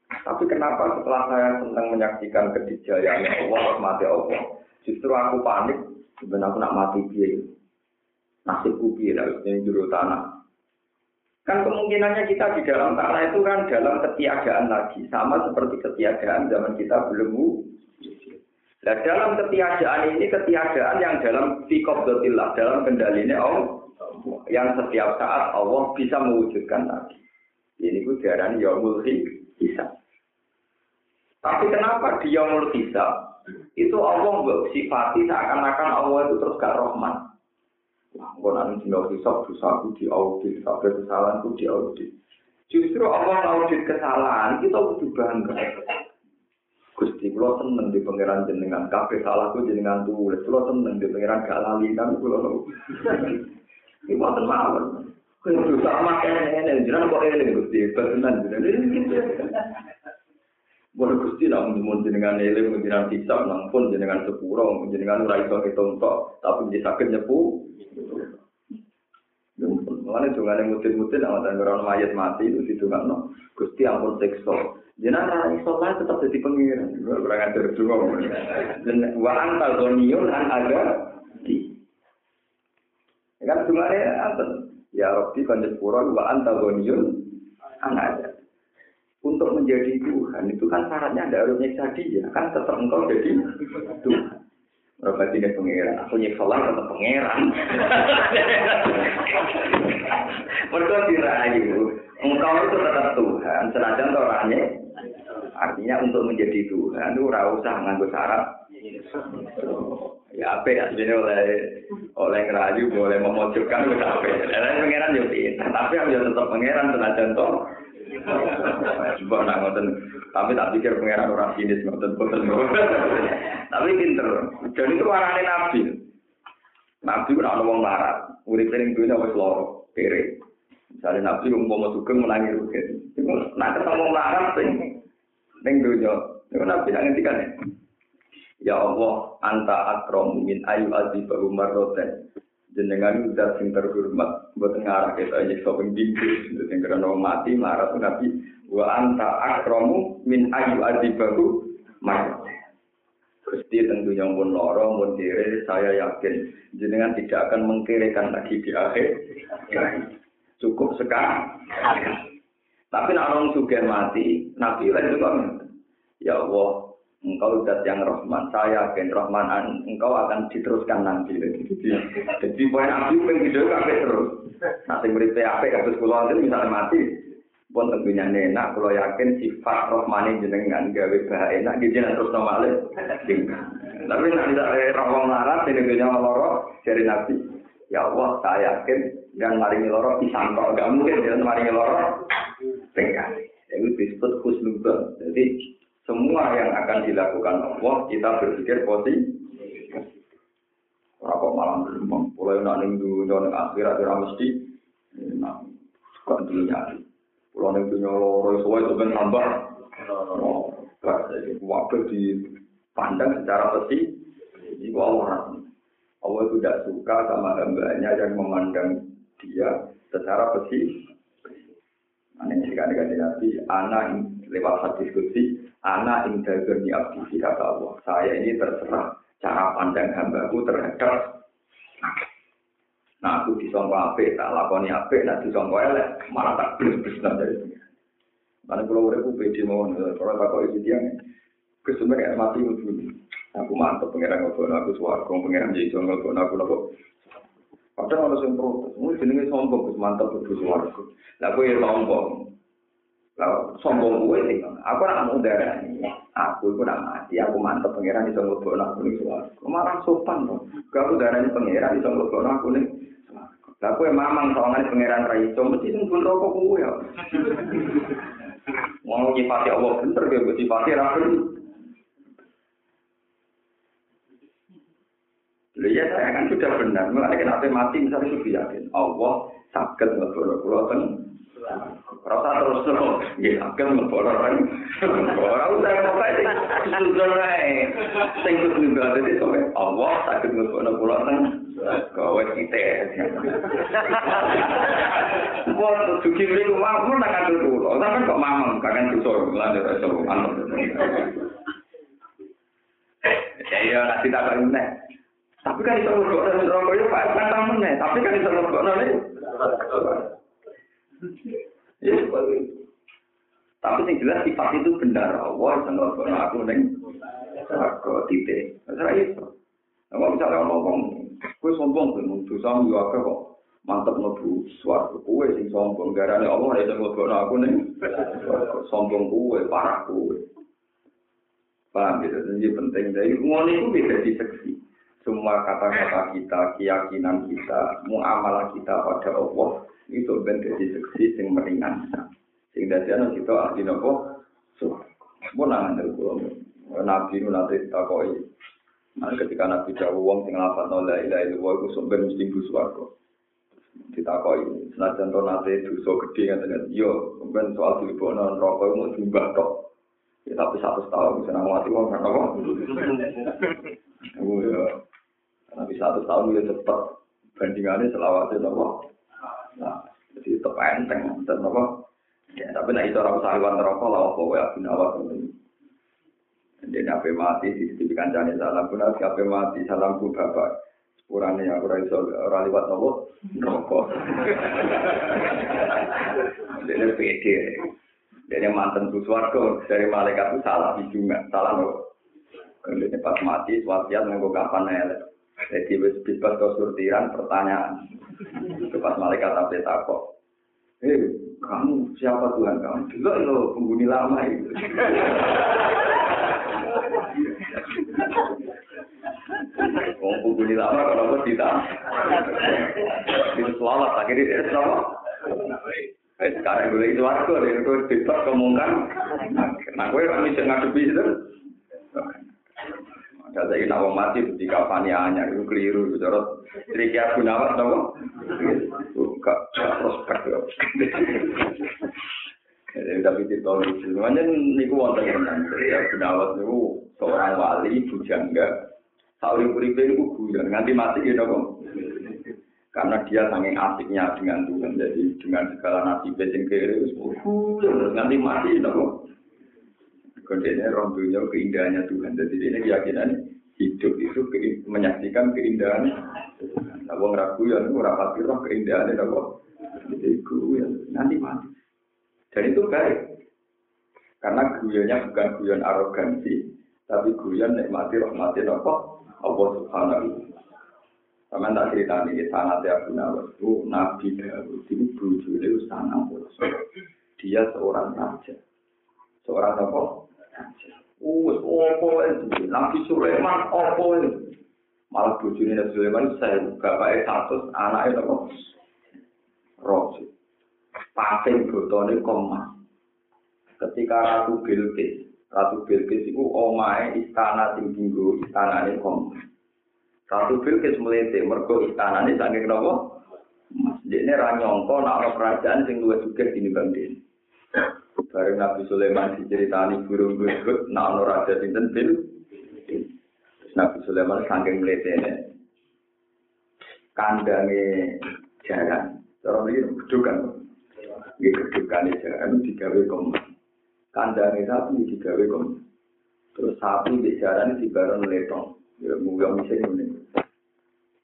Tapi kenapa setelah saya senang menyaksikan kedijayaan Allah, mati Allah, justru aku panik, sebenarnya aku nak mati dia. Nasibku harus ini juru tanah. Kan kemungkinannya kita di dalam tanah itu kan dalam ketiadaan lagi, sama seperti ketiadaan zaman kita belum Nah dalam ketiadaan ini ketiadaan yang dalam fikobdotillah, dalam kendalinya Allah, yang setiap saat Allah bisa mewujudkan lagi. Ini ku diarani yaumul hisab. Tapi kenapa di yaumul hisab itu Allah mbok sifati seakan-akan Allah itu terus gak rahmat. Wah, kok nanti tinggal hisap dosaku di audit, sampai di audit. Justru Allah audit kesalahan, kita butuh bangga. Gusti, kalau seneng di pangeran jenengan, kafe salahku jenengan tulis, kalau seneng di pangeran gak lali kan, kalau ini buatan mawar. Kalau dosa makan ini, jenengan kok ini Gusti, benar jenengan. Boleh Gusti nak mun jenengan ele mun jenengan hisab nang pun jenengan sepuro jenengan ora iso hitung tok tapi dia sakit nyepu. Mulane dongane mutin-mutin awak dan orang mayat mati itu ditungakno. Gusti ampun siksa. Jenengan ora iso lah tetap jadi pengiran. Ora ngajar donga. Dan wa anta ghaniyun an ada di. Kan dongane anten. Ya Rabbi kan sepuro wa anta ghaniyun an ada untuk menjadi Tuhan itu kan syaratnya ada harus nyiksa dia kan tetap engkau jadi Tuhan Berapa tidak pangeran? Aku nyiksa lah tetap pangeran. Mereka dirayu. Engkau itu tetap Tuhan. Senajan orangnya. Artinya untuk menjadi Tuhan itu usah nganggo syarat. Ya apa ya sebenarnya oleh oleh ngerayu boleh memojokkan itu apa. Dan pangeran yo tapi yang tetap pangeran senajan toh Coba nak ngoten, tapi tak pikir pangeran orang sinis ngoten ngoten. Tapi pinter. Dan itu warane nabi. Nabi ora ono wong larat. Urip ning dunya wis loro, kere. Misalnya nabi umpama sugeng menangi rugen. Nah ketemu larat sing ning dunya. Itu nabi nak ngendikan Ya Allah, anta akram min ayu azibahu marroten. jenengan udah sing terhormat buat ngarah kita aja sopeng dingkir yang karena mati marah tuh nabi. Wa anta akromu min ayu adibahu marah Gusti tentunya pun loro pun dire saya yakin jenengan tidak akan mengkirikan lagi di akhir. Cukup sekarang. Tapi nak orang mati nabi lagi juga. Ya Allah engkau zat yang rahman saya yakin rahman engkau akan diteruskan nanti. Jadi jadi poin nabi pun video kafe terus. Nanti beri PAP kasus pulau itu misalnya mati. Pun tentunya enak kalau yakin sifat rahman jenengan gawe bahaya enak gitu terus normalnya tapi nanti tidak rawang larat ini dunia loro dari nabi ya Allah saya yakin dan maringi loro disangkau gak mungkin jangan maringi loro tinggal itu disebut khusnudon jadi semua yang akan dilakukan Allah, kita berpikir positif. Rokok malam belum, mulai nak ning dunia ning akhirat ora mesti nah suka dunia. Pulau ning dunia loro suwe itu kan tambah. Waktu dipandang secara pasti, itu Allah Allah itu tidak suka sama hambanya yang memandang dia secara pasti. Aneh sekali kan Nabi, anak lewat hadis kutsi, anak indah geni abdi kata Allah. Saya ini terserah cara pandang hambaku terhadap Nah aku disongko ape, tak lakoni ape, nah disongko elek, malah tak beres-beres dari pengiran. Karena kalau urip ku pede mau, kalau tak kok isi dia, kesebenarnya mati itu Aku mantep pengiran ngobrol aku suwargo, pengiran jadi iso ngobrol aku nopo. Padahal harus yang protes, mungkin jenenge sombong, mantep berburu suwargo. Lah aku ya sombong. Lah sombong gue sih, aku nak mau darah. Aku itu nak mati, aku mantep pengiran iso ngobrol aku nih suwargo. Marah sopan dong. Aku darah ini pengiran iso ngobrol aku nih. Lah kowe mamang sawangane pangeran ra iso mesti pun rokok kowe ya. Mau nyifati Allah bener kowe nyifati ra Lha ya saya kan sudah benar, mulai kenapa mati misalnya sudah yakin Allah sakit ten. Rasa terus terus, ya kan. Orang udah mau kayak sudah naik, singkut juga jadi sampai Allah sakit kulo ten. Kowe kita. Buat suci mriku mampu nak kandur kulo, sampean kok mamang kakan dosa lanjut mantep. Ya ya kasih tak. Tapi kan iso ngelokno ning rokok yo Pak kata meneh, tapi kan ngelokno ning. Tapi yang jelas sifat itu benar. Allah iso ngelokno aku ning rokok titik. Ora iso. Nah, misalnya ngomong, gue sombong kan, dosa yo akeh kok. Mantep mlebu swarga kowe sing sombong garane Allah iso ngelokno aku ning sombong kowe, parah kowe. Paham gitu, jadi penting. Jadi ngono itu bisa diseksi. semua kata-kata kita, keyakinan kita, muamalah kita pada Allah itu ben dadi seksi sing meringan. Sing dadi ana kita ahli nopo? Suwargo mun nang ndel kula. Nabi nu nate takoki nah, ketika nabi jawab wong sing lapat no la ilaha illallah iku sumber mesti ku suwargo ditakoki. Senajan to nate dosa gedhe ngaten yo ben soal dilebokno neraka iku mung jumbah tok. Ya, tapi satu tahun bisa nawati wong kan apa? Nabi satu tahun ya cepat bandingannya selawatnya nopo. Nah, jadi tetap enteng dan apa? Ya, tapi nah itu orang sahiwan rokok lah apa ya bin awal ini. Jadi nabi mati di sisi kancane salam pun nabi nabi mati salam pun bapak. Kurangnya aku rasa orang lewat nopo rokok. Jadi pede. Jadi mantan suswargo dari malaikat itu salah juga, salah nopo. Kalau pas mati, swasiat nggak kapan elek. Jadi wis bebas ke surtiran pertanyaan. Pas malaikat tapi takok. Eh, kamu siapa Tuhan kamu? Juga lo penghuni lama itu. Wong penghuni lama kalau tidak? Itu selamat akhirnya selamat. Eh, sekarang gue itu aku, itu bebas kemungkan. Nah, gue bisa ngadepi itu. Ada saya nak mati di kafani anyar itu keliru, bicara triki aku nawat nopo. Buka prospek. Jadi tapi di tahun itu, semuanya niku wonten tenan. Ya Gunawan itu seorang wali bujangga. Sauri uripe niku guyon nganti mati gitu kok. Karena dia saking asiknya dengan Tuhan, jadi dengan segala nasib sing kere, nganti mati gitu Kodenya orang dunia keindahannya Tuhan. Jadi ini keyakinan hidup itu menyaksikan keindahan. Nah, wong ragu ya, wong rapati roh keindahan itu kok. Jadi guru ya, nanti mati. Dan itu baik. Karena guyonnya bukan guyon arogansi, tapi guyon nikmati rahmati nopo Allah subhanahu sama tak cerita ini, sangat ya Nawas itu Nabi Dawud itu buju itu sangat Dia seorang raja. Seorang apa? Wes opo Nabi Sulaiman opo Malah bojone Nabi Sulaiman saya bapake satu anake apa? Rosi. Pating botone komas. Ketika Ratu Bilqis, Ratu Bilqis itu omahe istana sing dinggo istanane komas. Ratu Bilqis melete mergo istanane saking napa? Mas, dene ra nyangka nek ana kerajaan sing luwih sugih dinimbang dene. Bareng Nabi Sulaiman diceritani burung gurgut, nak ono raja sinten bil. Nabi Sulaiman saking mletene. Kandange jaran. Cara iki gedukan. Nggih gedukane jaran digawe kom. Kandange sapi digawe kom. Terus sapi di jaran dibareng letong. Ya mungkin mesti ngene.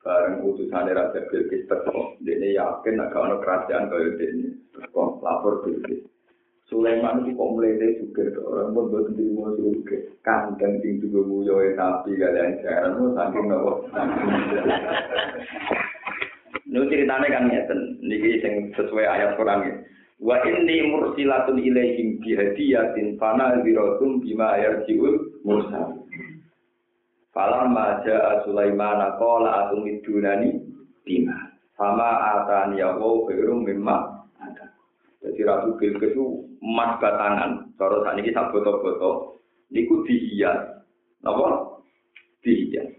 Bareng utusan Raja Bilqis teko, dene yakin nek ana kerajaan kaya dene. Teko lapor Bilqis. Sulaiman itu kok dari juga orang pun buat sendiri mau juga kandang sing juga muyo tapi kalian jalan mau saking nopo. Ini ceritanya kan ngeten, niki sing sesuai ayat Quran ini. Wa inni mursilatun ilaihim bihadiyatin fana ziratum bima yarjiul mursal. Falamma ja'a Sulaiman qala atumidunani bima. Sama atani ya wa khairum mimma. Jadi Ratu Bilqis itu emas batangan, cara saat ini sak foto-foto, niku dihias, apa? Dihias.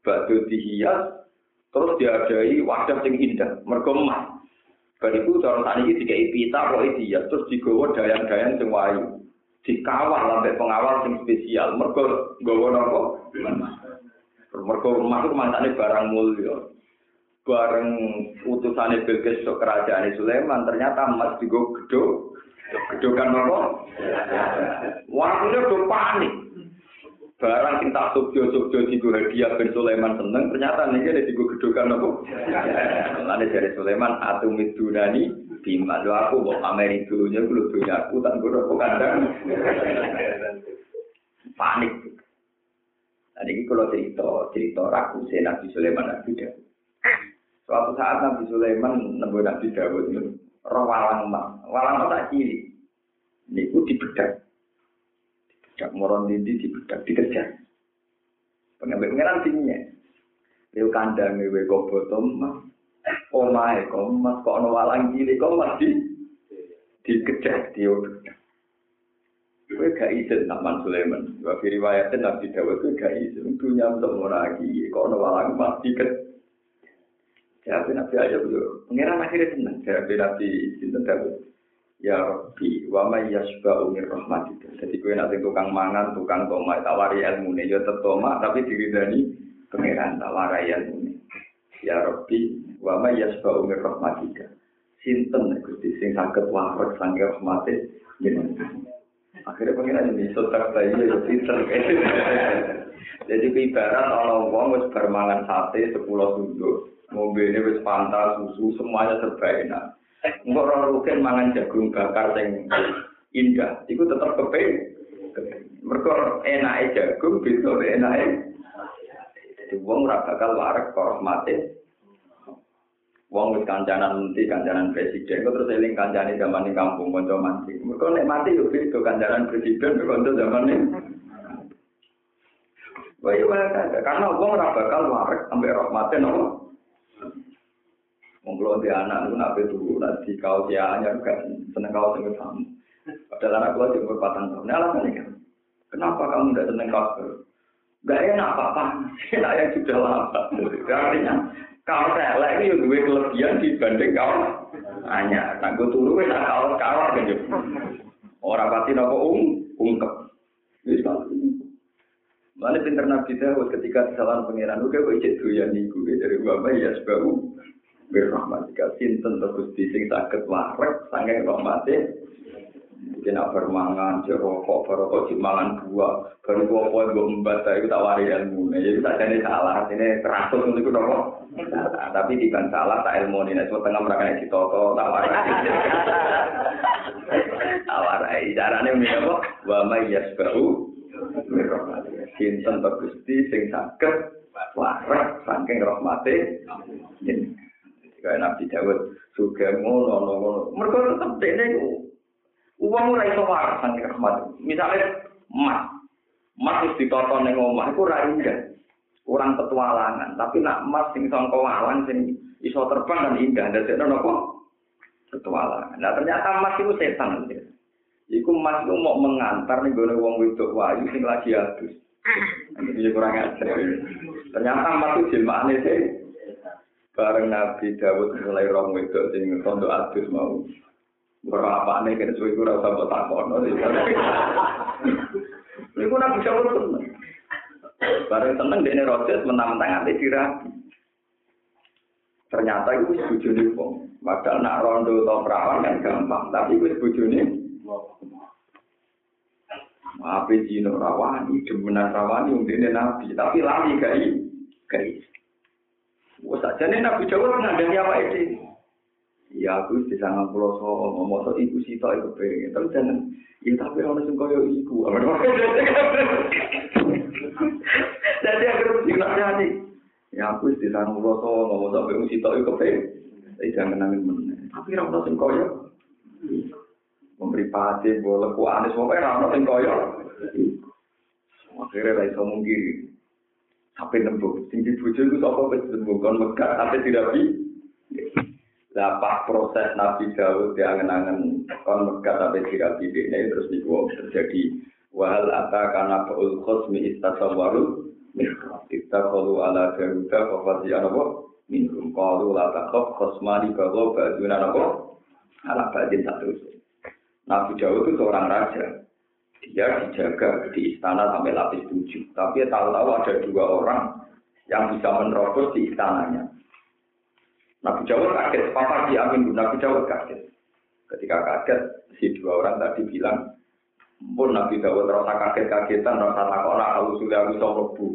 Batu dihias, terus diadai wadah sing indah, mergo emas. Bariku cara saat ini dikai pita kok dihias, terus digawa dayang-dayang sing wayu. Dikawal sampai pengawal sing spesial, mergo nggawa napa? Mergo emas itu mantane barang mulya. Bareng utusane Bilqis ke kerajaan Sulaiman, ternyata emas digo gedho Gedokan apa? Waktunya udah panik. Barang sing tak subjo-subjo di hadiah Ben Sulaiman seneng, ternyata nih ada di gedokan apa? Lalu dari Sulaiman, atu midunani bima. Lu aku mau pamerin dulunya, dunia aku, tak gue apa kandang. Panik. Nah ini kalau cerita, cerita ragu Nabi Sulaiman Nabi Dawud. Suatu saat Nabi Sulaiman nemu Nabi Dawud roh walang emas. Walang emas tak ciri. Niku dibedak. Dibedak moron dindi dibedak dikejar. Pengambil pengeran tingginya. Leo kandang ewe kok botol emas. Omae kok emas kok ono walang ciri kok emas di dikejar diobedak. Kowe gak izin Nakman Sulaiman. Wa fi riwayatin Nabi Dawud kowe gak izin. Dunia untuk lagi. Kok ono walang emas dikejar. Jawab Nabi aja dulu. Pengiran akhirnya senang. Jawab Nabi Sinten Dawud. Ya Rabbi, wa ma yasba'u min rahmatika. Jadi kue nanti tukang mangan, tukang toma, tawari ilmu nih. Ya tetoma, tapi diridani pengiran tawari ilmu nih. Ya Rabbi, wa ma yasba'u min rahmatika. Sinten Gusti sing saged warak sange rahmate. Akhirnya pengiran ini sotak bayi ya pinter. Jadi ibarat orang wong wis bermangan sate sepuluh sunduk. Mobilnya wis pantas, susu, semuanya serba enak. Enggak orang rugen mangan jagung bakar yang indah, itu tetap keping. Mereka enak jagung, bisa enak Jadi wong ora bakal warak kok mati. Wis kancanan menteri, kancanan presiden, kok terus eling kancane zaman di kampung kanca mancing. Mereka nek mati yo beda kancanan presiden kanca zaman ini. Wah iya karena wong ora bakal warak sampai rahmatin nopo. Mengkulo di anak itu nabi dulu nanti kau dia hanya kan seneng kau seneng kamu. Padahal anak di umur patang tahun. Alasannya kan, kenapa kamu tidak seneng kau? Gak enak apa-apa, enak yang sudah lama. Artinya kau telek ini yang dua kelebihan dibanding kau hanya. Nah gue turu enak kau kalah kan Orang pasti nopo ung ungkep. Mana pinter Nabi ketika kesalahan pangeran, oke, kok ijek doyan iku dari bapak ya sebab birrahmatika sinten to Gusti sing saged warek saking rahmate. Mungkin apa mangan jerokok barokok mangan buah. Baru gua poin gua membaca itu tak wari ilmu. Jadi tak jadi salah ini teratur untuk itu dong tapi di salah tak ilmu nih cuma tengah mereka nih toto tak wari tak wari caranya ini apa? Wa mayas bau sinten to Gusti sing saged warek saking rahmate Kayak Nabi Dawud juga ngono ngono. Mereka tetap dene uang ora iso waras nang rahmat. Misalnya emas, emas wis ditoton ning omah iku ora. Kurang petualangan, tapi nak emas sing sangka walang sing iso terbang kan indah. Dadekno napa? Petualangan. Nah ternyata emas itu setan. Iku emas itu mau mengantar nih gue wong wedok wayu sing lagi adus. Ini kurang ajar. Ternyata emas itu jelmaane sih bareng Nabi Dawud mulai rong wedok sing rondo adus mau. Ora apane kene suwe ora usah mbok takono Iku Nabi Dawud seneng. Bareng seneng dene rodes mentang-mentang ati ternyata itu bojone wong. Padahal nak rondo atau perawan kan gampang tapi itu bojone Apa jino rawani, demenan rawani, undine nabi, tapi lali gai, gai. Wes aja nih Nabi Dawud ngandani apa itu? Ya aku di sangat pulau so, ngomong so ibu sih tak ikut pengen, tapi jangan, ya tapi orang sing koyo ibu. Jadi aku dinasihati, ya aku di sangat pulau so, ngomong so ibu sih tak ikut pengen, tapi jangan nangis meneh. Tapi orang sing koyo, mripate bolek ku anis wae ra ono sing kaya. Akhire ra iso mungkir. Sampai nembuk, tinggi bojo iku sapa wis nembuk. Kon megak sampe dirabi. Lah pas proses Nabi Daud diangen-angen kon megak tapi dirabi dene terus niku terjadi. Wal ata kana ul khosmi istasawaru kita kalau ala garuda kau pasti ada kok qalu la ala takok kosmani kau kau baju nana ala baju tak terus Nabi Daud itu seorang raja dia dijaga di istana sampai lapis tujuh tapi tahu-tahu ada dua orang yang bisa menerobos di istananya Nabi Dawud kaget, papa diamin Nabi Dawud kaget. Ketika kaget, si dua orang tadi bilang, pun Nabi Dawud rasa kaget-kagetan, rasa takona, kalau sudah aku sama bu.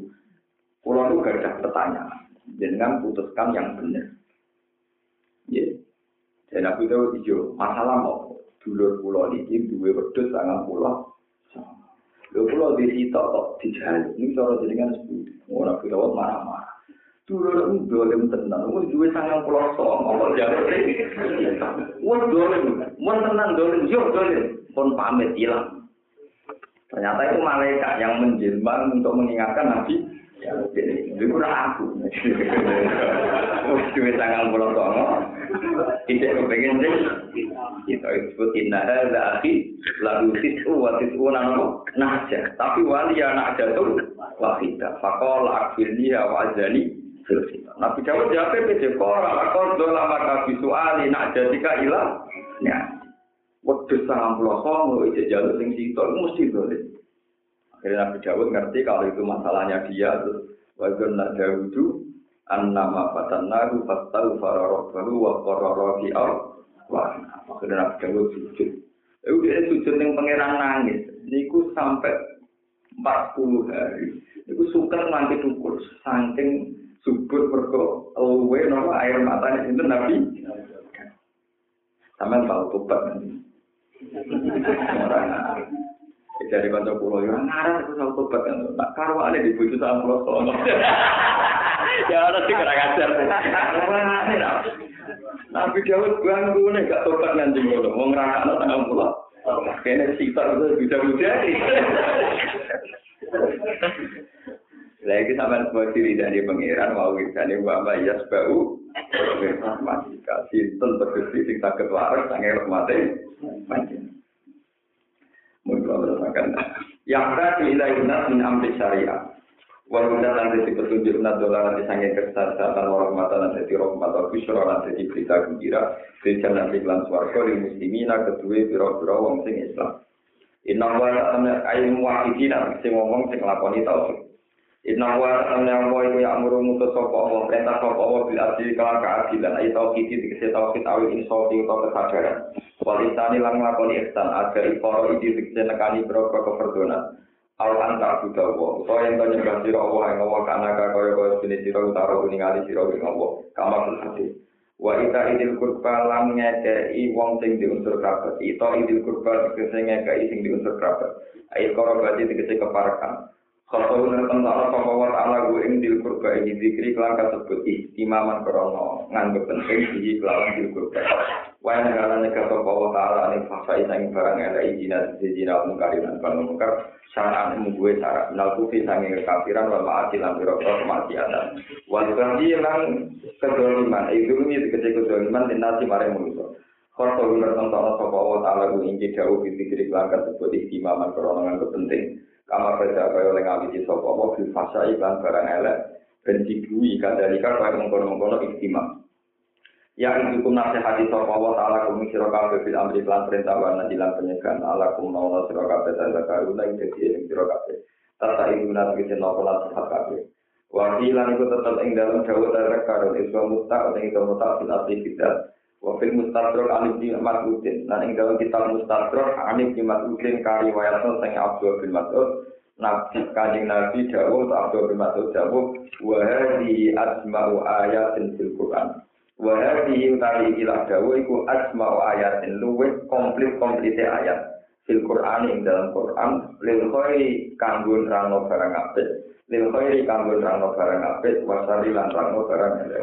Pulau itu gak ada pertanyaan. Dengan putuskan yang benar. Ya. Dan Nabi Dawud hijau, masalah mau. Dulur pulau ini, dua wedus sangat pulau. Lho pulau di situ kok dijaluk. Ini cara jenengan. Oh, Nabi Dawud marah-marah. dulur itu dolim tenang, wes duwe sangang pulau song, apa jalan Wes dolim, mau tenang dolim, yuk dolim, pun pamit hilang. Ternyata itu malaikat yang menjelma untuk mengingatkan Nabi. Ya, itu aku. Wes duwe sangang pulau song, tidak kepengen sih. Kita disebut inna hadza akhi lalu tisu wa tisu nano nahja. Tapi wali anak jatuh wahida. Faqala akfirni wa azani Nabi Dawud jawab pede kora lakon dola maka visuali nak jadika ilah. Ya. Wedus sangat pulau songo ijek jalur sing situ mesti boleh. Akhirnya Nabi Dawud ngerti kalau itu masalahnya dia nak Dawudu an nama patan naru fatau fararok baru wa kororo fi Wah, akhirnya Nabi Dawud sujud. Eh dia sujud yang pangeran nangis. Niku sampai 40 hari. Niku suka nanti tukur saking subur mergo luwe nama air matanya itu nabi sama tahu tobat nanti dari kanca pulau yang ngarang itu tahu tobat kan. Tak karwane di bujuk sama pulau sono ya ada sih kurang ajar Nabi Dawud ganggu nih gak tobat nanti ngono. Mau ngerasa tanggal pulau kayaknya sitar itu bisa menjadi. Lagi sampai sebuah diri dari pangeran mau ini wama ya sebau rahmatika sinten tegesi sing saged waras sange rahmate panjenengan. Merasakan yang tadi ilai nas min amri syariah. Walau dan nanti petunjuk nak dolar nanti sange kesehatan warahmatan nanti rahmat wa busyra nanti berita gembira di jalan iklan swarga di muslimina kedua biro-biro wong sing Islam. Inna wa ta'ala ayin wahidina sing ngomong sing lakoni tauhid. Inna wa ta'ala wa iku ya'muru mutus sapa Allah perintah sapa Allah bil adil kalan keadilan ayo tauhid dikese tauhid awi insofi utawa kesadaran walisani lan nglakoni ihsan agar ikoro iki dikese nekani boro keperdonan al anta buta wa utawa to nyembah sira Allah ing Allah kana kaya kaya dene sira utara ningali sira ing Allah kama hati wa ita idil kurba lan ngekei wong sing diunsur kerabat ita idil kurba dikese ngekei sing diunsur kerabat ayo koro berarti dikese keparakan Kalau nonton Allah sama wa ta'ala gue ing dil kurba ini dikri kelang kasebut istimaman krono nganggep penting di kelawan dil kurba. Wah yang ngarane kata wa ta'ala ini fasa isang barang ada izina mungkari dan panu mungkar syarat ilmu gue syarat minal kufi kekafiran wal ma'ati lan birokro kemaksiatan. Wal kanji lang kedoliman, itu ini dikecil kedoliman dan nasi maring manusia. Kalau nonton Allah sama wa gue ing jauh di dikri kelang kasebut istimaman krono nganggep penting. Kamar pada kaya oleh ngawiti sopo apa bil fasa iklan barang elek dan dibui kadalika kaya mengkono-mengkono istimewa. Yang itu kum nasihati sopo wa ta'ala kum siro kabe bil amri iklan perintah wa nadilan penyegan ala kum nauna siro kabe tanda karuna yang jadi yang siro kabe. Tata ibu nanti kisi nopo nasihat kabe. Wakilan itu tetap ing dalam jauh dari karun iswa muta atau itu muta fil asli. Wafil mustadrok anif di Mas'udin. Nah, ing dalam kitab mustadrok anif di Mas'udin kari wayatno sang Abdul bin Mas'ud. Nabi kanjeng Nabi Dawud Abdul bin Mas'ud Dawud wahadi asma'u ayatin fil Quran. Wa hadhihi utawi ikilah dawa iku asma'u ayatin luwih komplit komplite ayat fil Qur'an ing dalam Qur'an lil khairi kanggo nerangno barang apik lil khairi kanggo nerangno barang apik wasari lan nerangno barang elek